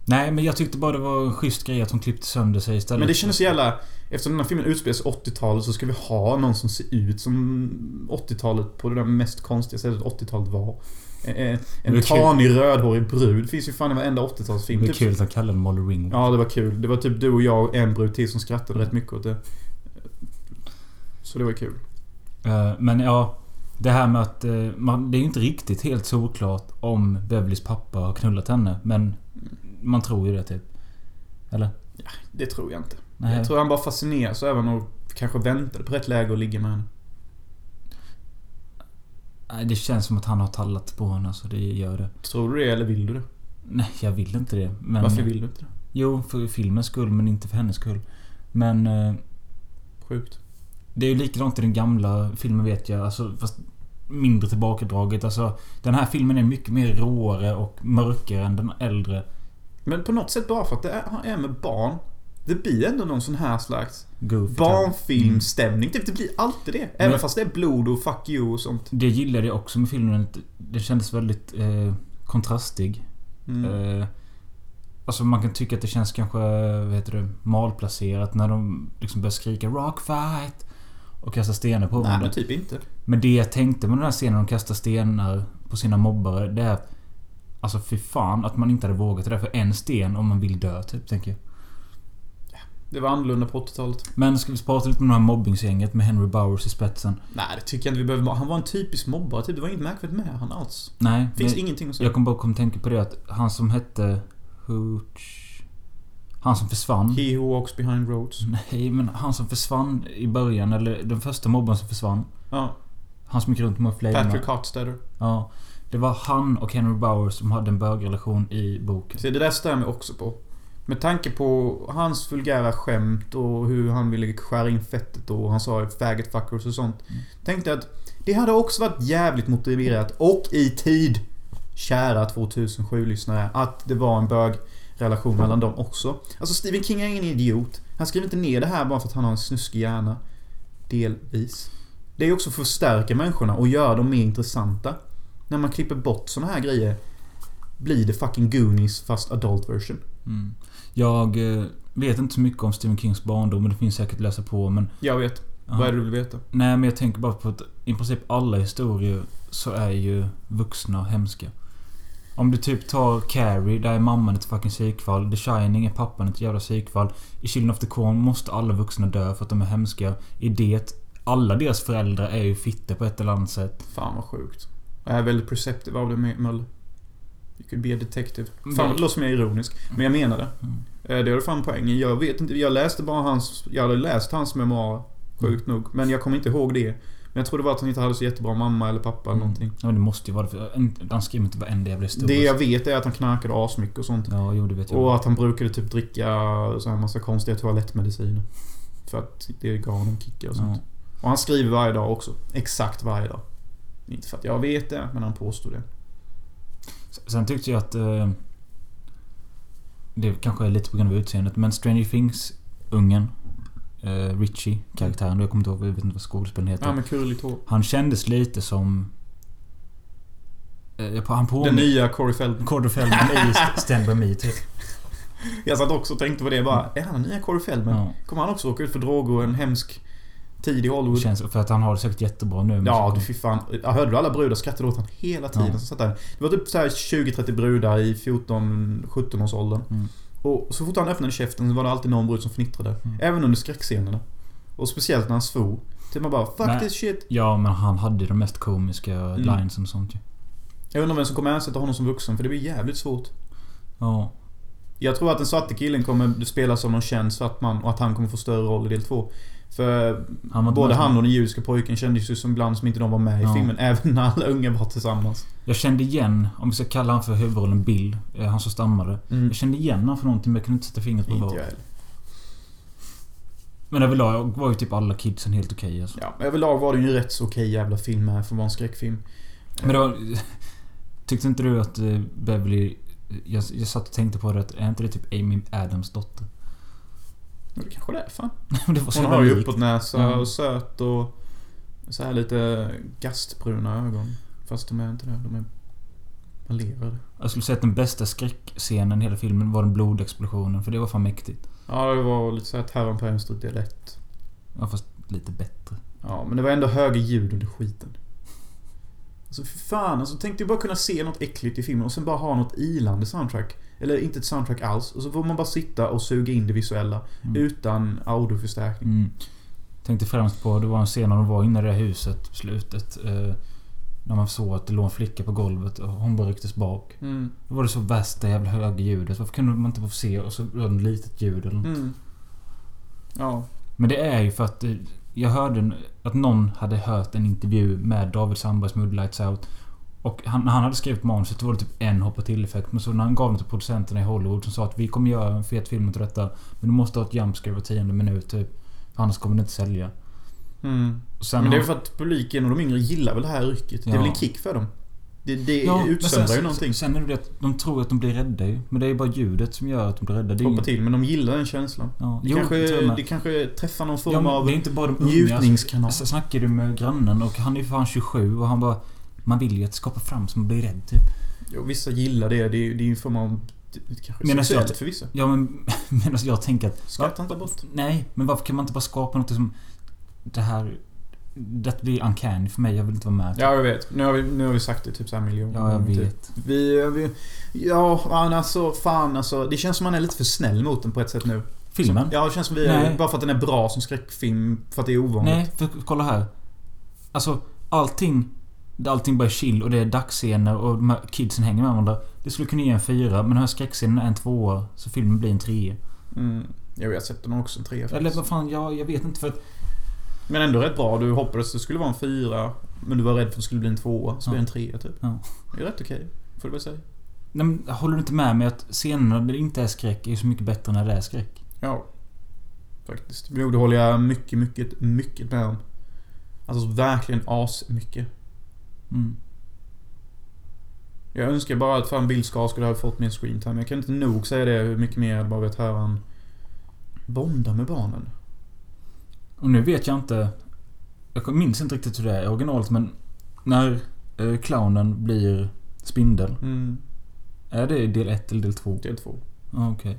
Nej, men jag tyckte bara det var en schysst grej att hon klippte sönder sig istället. Men det kändes så jävla... Eftersom den här filmen utspelar sig 80-talet så ska vi ha någon som ser ut som 80-talet på det där mest konstiga sättet 80-talet var. En, Det en tanig rödhårig brud finns ju fan i varenda 80-talsfilm. Det är Typ kul att han kallar den Molly Ringwald. Ja, det var kul. Det var typ du och jag och en brud till som skrattade rätt mycket åt det. Så det var kul. Eh, Men ja, det här med att... eh, Man, det är ju inte riktigt helt solklart om Beverlys pappa har knullat henne. Men man tror ju det typ. Eller? Det tror jag inte. Nej. Jag tror han bara fascineras även och kanske väntade på rätt läge att ligga med henne. Nej, det känns som att han har tallat på henne, så det gör det. Tror du det eller vill du det? Nej, jag vill inte det. Men, Varför vill du inte det? Jo, för filmens skull, men inte för hennes skull. Men... eh, Sjukt. Det är ju likadant i den gamla filmen vet jag. Alltså, fast mindre tillbakadraget. Alltså, den här filmen är mycket mer råare och mörkare än den äldre. Men på något sätt bara för att det är, med barn. Det blir ändå någon sån här slags Goofy barnfilmstämning. Typ, det blir alltid det. Även Men- fast det är blod och fuck you och sånt. Det gillade jag också med filmen. Det kändes väldigt eh, kontrastig. Mm. Eh, alltså man kan tycka att det känns kanske, vad heter det, malplacerat när de liksom börjar skrika 'Rock fight' och kasta stenar på Nej varandra. men typ inte. Men det jag tänkte med den här scenen de kastar stenar på sina mobbare, det är... Alltså fy fan att man inte hade vågat det där för en sten om man vill dö, typ, tänker jag. Det var annorlunda på 80-talet. Men ska vi prata lite om det här mobbingsgänget med Henry Bowers i spetsen? Nej, det tycker jag inte vi behöver. Han var en typisk mobbare typ. Det var inget märkvärdigt med han alls. Nej. Finns ingenting att säga. jag kom bara kom tänka på det att han som hette... Hooch... Han som försvann. He who walks behind roads. Nej, men han som försvann i början, eller den första mobbaren som försvann. Ja. Han som gick runt med flavorna. Patrick Hotstadter. Ja. Det var han och Henry Bowers som hade en bögrelation i boken. Så det där stör jag också på. Med tanke på hans vulgära skämt och hur han ville skära in fettet och han sa faggot fuckers och sånt. Mm. Tänkte att det hade också varit jävligt motiverat och i tid, kära 2007-lyssnare, att det var en bögrelation mellan dem också. Alltså Stephen King är ingen idiot. Han skriver inte ner det här bara för att han har en snuskig hjärna. Delvis. Det är också för att förstärka människorna och göra dem mer intressanta. När man klipper bort såna här grejer blir det fucking Goonies fast adult version. Mm. Jag eh, vet inte så mycket om Stephen Kings barndom, men det finns säkert att läsa på, men... Jag vet. Ja. Vad är det du vill veta? Nej, men jag tänker bara på att i princip alla historier så är ju vuxna hemska. Om du typ tar Carrie, där är mamman ett fucking psykfall. The Shining är pappan ett jävla psykfall. I Children of the Corn måste alla vuxna dö för att de är hemska. I det, alla deras föräldrar är ju fitter på ett eller annat sätt. Fan vad sjukt. Jag är väldigt perceptive av det Mölle. You could be a detective. Fan Men- det låter som jag är ironisk. Men jag menar det. Mm. Eh, Det du fan poäng i. Jag vet inte. Jag läste bara hans... Jag hade läst hans memoarer. Sjukt nog. Men jag kommer inte ihåg det. Men jag tror det var att han inte hade så jättebra mamma eller pappa eller någonting. Ja, det måste ju vara. För han skriver inte varenda jävla historia. Det jag vet är att han knarkade asmycket och sånt. Ja, jo, det vet jag. Och att han brukade typ dricka så här massa konstiga toalettmediciner. För att det gav honom kickar och sånt. Ja. Och han skriver varje dag också. Exakt varje dag. Inte för att jag vet det, men han påstår det. Sen tyckte jag att... Eh, det kanske är lite på grund av utseendet, men Stranger Things-ungen. Eh, Richie, karaktären. Jag kommer inte ihåg, jag vet inte vad skådespelaren heter. Ja, med kurligt hår. Han kändes lite som... Eh, han Den påminner... nya Corey Feldman. Corey Feldman i *laughs* Stand By Me, typ. Jag satt också och tänkte på det bara. Är han den nya Corey Feldman? Ja. Kommer han också åka ut för droger och en hemsk tid i Det Hollywood? känns, för att han har det säkert jättebra nu. Ja, du fy fan. Jag hörde du alla brudar skrattade åt honom hela tiden. Ja. Så där. Det var typ så här 20-30 brudar i 14-17 års åldern. Mm. Och så fort han öppnade käften så var det alltid någon brud som fnittrade. Mm. Även under skräckscenerna. Och speciellt när han svor. Typ man bara 'Fuck Nej. this shit' Ja, men han hade de mest komiska Mm. lines och sånt ju. Jag undrar vem som kommer ersätta honom som vuxen, för det blir jävligt svårt. Ja. Jag tror att den svarte killen kommer spela som någon känd svart man och att han kommer få större roll i del två. För både med. han och den judiska pojken kändes ju som ibland som inte de var med i Ja. filmen, även när alla unga var tillsammans. Jag kände igen, om vi ska kalla han för huvudrollen Bill, eh, han som stammade. Mm. Jag kände igen han för någonting men jag kunde inte sätta fingret på vad. Men överlag var ju typ alla kidsen helt okej alltså. Ja, överlag var det ju en rätt så okej jävla film här för att vara en skräckfilm. Men då... *laughs* Tyckte inte du att eh, Beverly... Jag, jag satt och tänkte på det att, är inte det typ Amy Adams dotter? Men det kanske det är fan. *laughs* Hon har ju uppåtnäsa Ja. och söt och så här lite gastbruna ögon. Fast de är inte det. De är... Det. Jag skulle säga att den bästa skräckscenen i hela filmen var den blodexplosionen, för det var fan mäktigt. Ja, det var lite såhär Terrorn på 1. Ja, fast lite bättre. Ja, men det var ändå högre ljud under skiten. Alltså för fan, alltså tänk dig bara kunna se något äckligt i filmen och sen bara ha något ilande soundtrack. Eller inte ett soundtrack alls. Och så får man bara sitta och suga in det visuella. Mm. Utan audioförstärkning. Mm. Tänkte främst på, det var en scen när de var inne i det här huset på slutet. Eh, när man såg att det låg en flicka på golvet och hon bara rycktes bak. Mm. Då var det så värsta jävla höga ljudet. Varför kunde man inte få se och så var det ett litet ljud eller något? Mm. Ja. Men det är ju för att jag hörde att någon hade hört en intervju med David Sandbergs Moodlights Out. Och han, han hade skrivit manuset var det typ en hoppa till-effekt. Men så när han gav det till producenterna i Hollywood som sa att vi kommer göra en fet film till detta. Men du måste ha ett jumpscare var tionde minut typ. För annars kommer det inte sälja. Mm. Men det är för att publiken och de yngre gillar väl det här yrket. Det är Ja. väl en kick för dem. Det, det Ja, utsöndrar ju någonting. Sen är det att de tror att de blir rädda ju. Men det är bara ljudet som gör att de blir rädda. Det är ju Hoppa till, men de gillar den känslan. Ja, Det, jo, kanske, det det kanske träffar någon form Ja, av det är inte bara de njutningskanal. Alltså, jag snackade med grannen och han är ju fan 27 och han bara... Man vill ju att det skapar fram så man blir rädd typ. Jo, vissa gillar det. Det är, ju en form av... Kanske jag sexuellt för vissa. Ja men... *laughs* Medan jag tänker att... Skratta inte bort. Nej, men varför kan man inte bara skapa något som... Det här... Det blir uncanny för mig. Jag vill inte vara med. Ja, jag vet. Nu har vi, nu har vi sagt det typ så här miljoner Ja, jag gånger, typ. vet. Vi, vi... Ja, men alltså fan alltså. Det känns som man är lite för snäll mot den på ett sätt nu. Filmen? Ja, det känns som vi är... Bara för att den är bra som skräckfilm. För att det är ovanligt. Nej, för kolla här. Alltså, allting... Allting bara är chill och det är dagsscener och de här kidsen hänger med varandra. Det skulle kunna ge en fyra, men den här skräckscenen är en tvåa. Så filmen blir en trea. Mm. Jag vet, sätter den också en trea Eller faktiskt. vad fan, jag, jag vet inte för att... Men ändå rätt bra. Du hoppades det skulle vara en fyra. Men du var rädd för att det skulle bli en tvåa. Så Ja. blir det en trea typ. Ja. Det är rätt okej. Får du väl säga. Nej, men, håller du inte med mig att scenerna där det inte är skräck är så mycket bättre när det är skräck? Ja. Faktiskt. Jo, det håller jag mycket, mycket, mycket med om. Alltså verkligen as mycket. Mm. Jag önskar bara att fan Bill Skarsgård skulle ha fått mer screentime. Jag kan inte nog säga det hur mycket mer jag bara vet höra han bonda med barnen. Och nu vet jag inte... Jag minns inte riktigt hur det är i originalet men... När eh, clownen blir spindel. Mm. Är det del 1 eller del 2? Del två. Ja, Okej.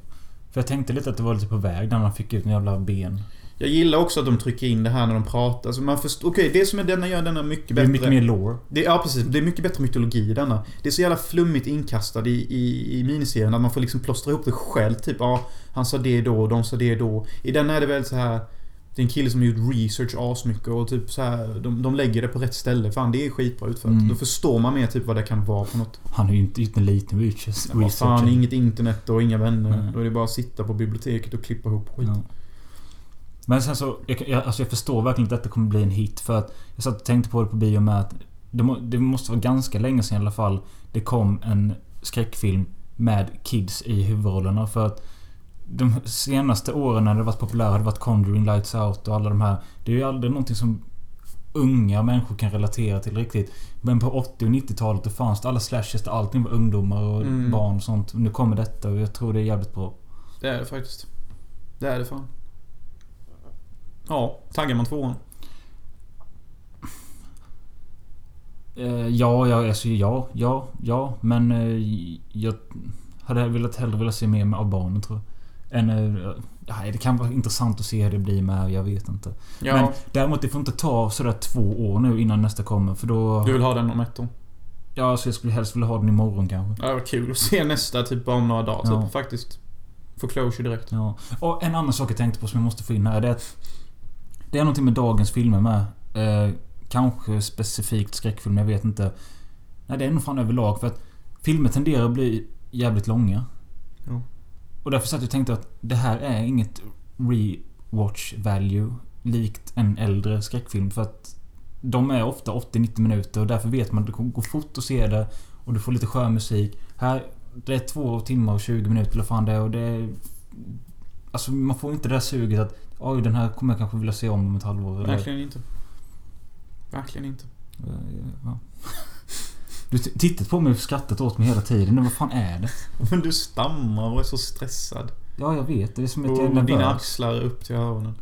För jag tänkte lite att det var lite på väg när man fick ut en jävla ben. Jag gillar också att de trycker in det här när de pratar. Alltså man förstår, okej, det som är denna gör denna mycket Det bättre. är mycket mer lore. Det, ja, precis. Det är mycket bättre mytologi i denna. Det är så jävla flummigt inkastad i, i, i miniserien att man får liksom plåstra ihop det själv. Typ, ja, han sa det då, de sa det då. I denna är det väl så här Det är en kille som har gjort research asmycket och typ så här, de, de lägger det på rätt ställe. Fan, det är skitbra utfört. Mm. Då förstår man mer typ vad det kan vara för något. Han har ju inte gjort en liten research. Vad fan, inget internet och inga vänner. Nej. Då är det bara att sitta på biblioteket och klippa ihop skit. Ja. Men sen så, jag, jag, alltså jag förstår verkligen att detta kommer bli en hit för att Jag satt och tänkte på det på bio med att det, det måste vara ganska länge sedan i alla fall Det kom en skräckfilm med kids i huvudrollerna för att De senaste åren när det varit populära har det varit Conjuring, Lights Out och alla de här Det är ju aldrig någonting som Unga människor kan relatera till riktigt Men på 80 och 90-talet då fanns det alla slashers där allting var ungdomar och Mm. barn och sånt. Nu kommer detta och jag tror det är jävligt bra. Det är det faktiskt. Det är det fan. Ja, taggar man tvåan? Eh, ja, ja, alltså ja, ja, ja. Men eh, jag hade velat hellre vilja se mer av barnen tror jag. Eh, ja, det kan vara intressant att se hur det blir med, jag vet inte. Ja, Men däremot, det får inte ta sådär två år nu innan nästa kommer för då... du vill ha den om ett år? Ja, så jag skulle helst vilja ha den imorgon kanske. Ja, det var kul att se nästa typ bara om några dagar Ja. typ faktiskt. Få closure direkt. Ja. Och en annan sak jag tänkte på som jag måste få in här. Det är att... Det är någonting med dagens filmer med. Eh, kanske specifikt skräckfilmer, jag vet inte. Nej, det är nog fan överlag för att filmer tenderar att bli jävligt långa. Och därför satt jag och tänkte att det här är inget rewatch value likt en äldre skräckfilm för att de är ofta 80-90 minuter och därför vet man att det kommer gå fort att se det och du får lite skön musik. Här, det är två timmar och 20 minuter eller fan det är och det är... Alltså man får inte det där suget att Oj, den här kommer jag kanske vilja se om om ett halvår. Verkligen inte. Verkligen inte. Ja. Du tittat på mig och skrattat åt mig hela tiden. Men vad fan är det? Men du stammar och är så stressad. Ja, jag vet. Det är som att jag är Och dina nervös. axlar är upp till öronen.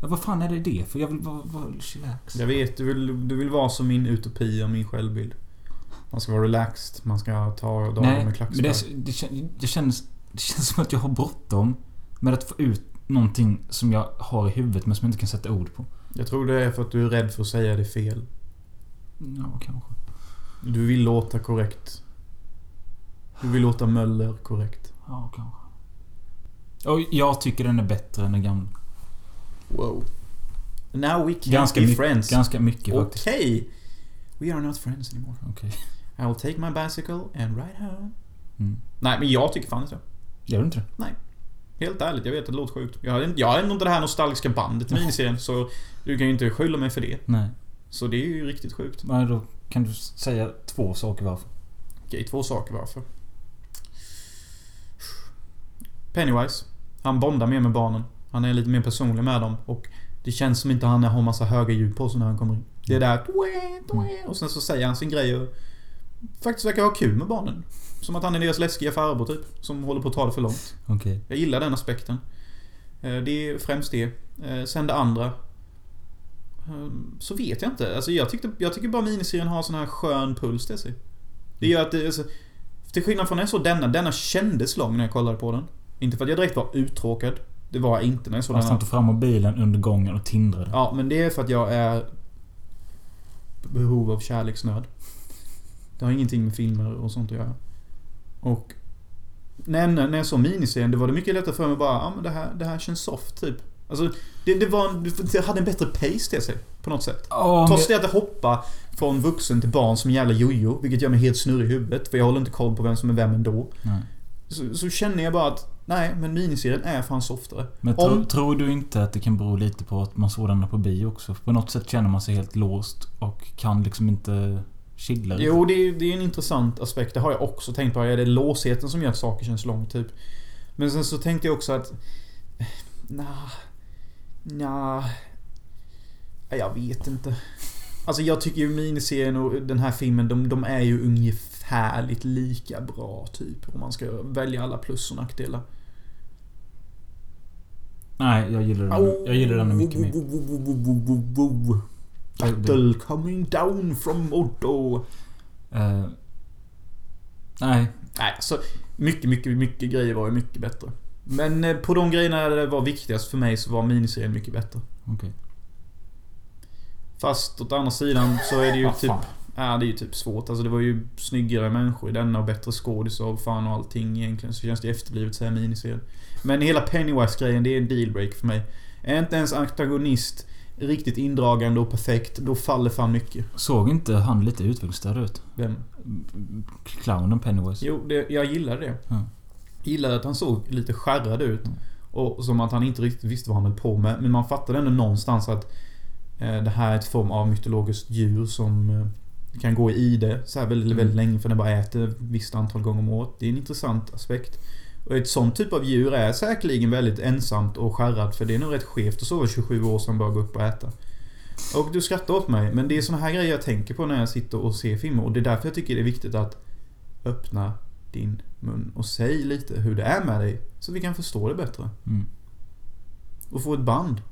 Ja, vad fan är det det för? Jag vill bara chillax. Jag vet, du vill, du vill vara som min utopi och min självbild. Man ska vara relaxed, man ska ta dagen Nej, med men klackspark. det, är så- det, kän- det, känns, det känns som att jag har bråttom med att få ut någonting som jag har i huvudet men som jag inte kan sätta ord på. Jag tror det är för att du är rädd för att säga det fel. Ja, kanske. Du vill låta korrekt. Du vill låta Möller korrekt. Ja, kanske. Och jag tycker den är bättre än den gamla. Wow. Now we can't Ganska, be mycket, friends. ganska mycket Okej. faktiskt. We are not friends anymore. Okej. I will take my bicycle and ride home. Mm. Nej, men jag tycker fan inte det. Gör du inte det? Helt ärligt, jag vet att det låter sjukt. Jag har, inte- jag har ändå inte det här nostalgiska bandet i *laughs* miniserien, så du kan ju inte skylla mig för det. Nej. Så det är ju riktigt sjukt. Men då kan du säga två saker varför. Okej, två saker varför. Pennywise. Han bondar mer med barnen. Han är lite mer personlig med dem och det känns som inte han har massa höga ljud på sig när han kommer in. Det är där "Twe, twe", och sen så säger han sin grej och faktiskt verkar ha kul med barnen. Som att han är deras läskiga farbror typ. Som håller på att ta det för långt. Okej. Jag gillar den aspekten. Eh, Det är främst det. Eh, Sen det andra. Eh, Så vet jag inte. Alltså jag, tyckte, jag tycker bara miniserien har sån här skön puls till sig. Det gör att det, alltså, Till skillnad från när jag såg denna. Denna kändes lång när jag kollade på den. Inte för att jag direkt var uttråkad. Det var jag inte när jag såg Fast den. han tog fram mobilen under gången och tindrade. Ja, men det är för att jag är behov av kärleksnöd. Det har ingenting med filmer och sånt att göra. Och när, när jag såg miniserien, det var det mycket lättare för mig att bara, ja men det här, det här känns soft typ. Alltså, det, det var en, det hade en bättre pace till sig. På något sätt. Ja, Trots det att det hoppar från vuxen till barn som jävla jojo, vilket gör mig helt snurrig i huvudet. För jag håller inte koll på vem som är vem ändå. Nej. Så, så känner jag bara att, nej, men miniserien är fan softare. Men tro, Om- tror du inte att det kan bero lite på att man såg den på bio också? På något sätt känner man sig helt låst och kan liksom inte chilla riktigt. Jo, det är, det är en intressant aspekt. Det har jag också tänkt på. Är det låsheten som gör att saker känns långt, typ? Men sen så tänkte jag också att... Nah... Nah... Jag vet inte. Alltså jag tycker ju miniserien och den här filmen, de, de är ju ungefärligt lika bra, typ. Om man ska välja alla plus och nackdelar. Nej, jag gillar den. Jag gillar den mycket mer. Battle coming down from Otto. Eh, nej. Nej, så mycket, mycket, mycket grejer var ju mycket bättre. Men eh, på de grejerna det var viktigast för mig så var miniserien mycket bättre. Okej. Fast åt andra sidan så är det ju typ... Ja, det är ju typ svårt. Alltså det var ju snyggare människor i denna och bättre skådisar och fan och allting egentligen. Så känns det efterblivet att säga miniserien. Men hela Pennywise-grejen, det är en dealbreak för mig. Är inte ens antagonist riktigt indragande och perfekt, då faller fan mycket. Såg inte han lite utvecklingsstörd ut? Vem? Clownen Pennywise. Jo, det, jag gillar det. Ja. Gillar att han såg lite skärrad ut. Mm. Och som att han inte riktigt visste vad han höll på med. Men man fattade ändå någonstans att eh, det här är ett form av mytologiskt djur som eh, kan gå i ide så här väldigt, Mm. väldigt länge för den bara äter ett visst antal gånger om året. Det är en intressant aspekt. Och ett sånt typ av djur är säkerligen väldigt ensamt och skärrad för det är nog rätt skevt att sova 27 år sedan bara gå upp och äta. Och du skrattar åt mig, men det är såna här grejer jag tänker på när jag sitter och ser filmer och det är därför jag tycker det är viktigt att öppna din mun och säg lite hur det är med dig. Så vi kan förstå det bättre. Mm. Och få ett band.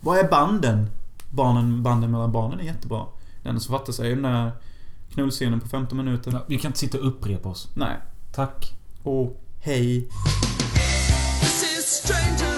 Vad är banden? Barnen, banden mellan barnen är jättebra. Den enda som fattar sig är den där knullscenen på 15 minuter. Ja, vi kan inte sitta och upprepa oss. Nej. Tack. Och hej. This is strange.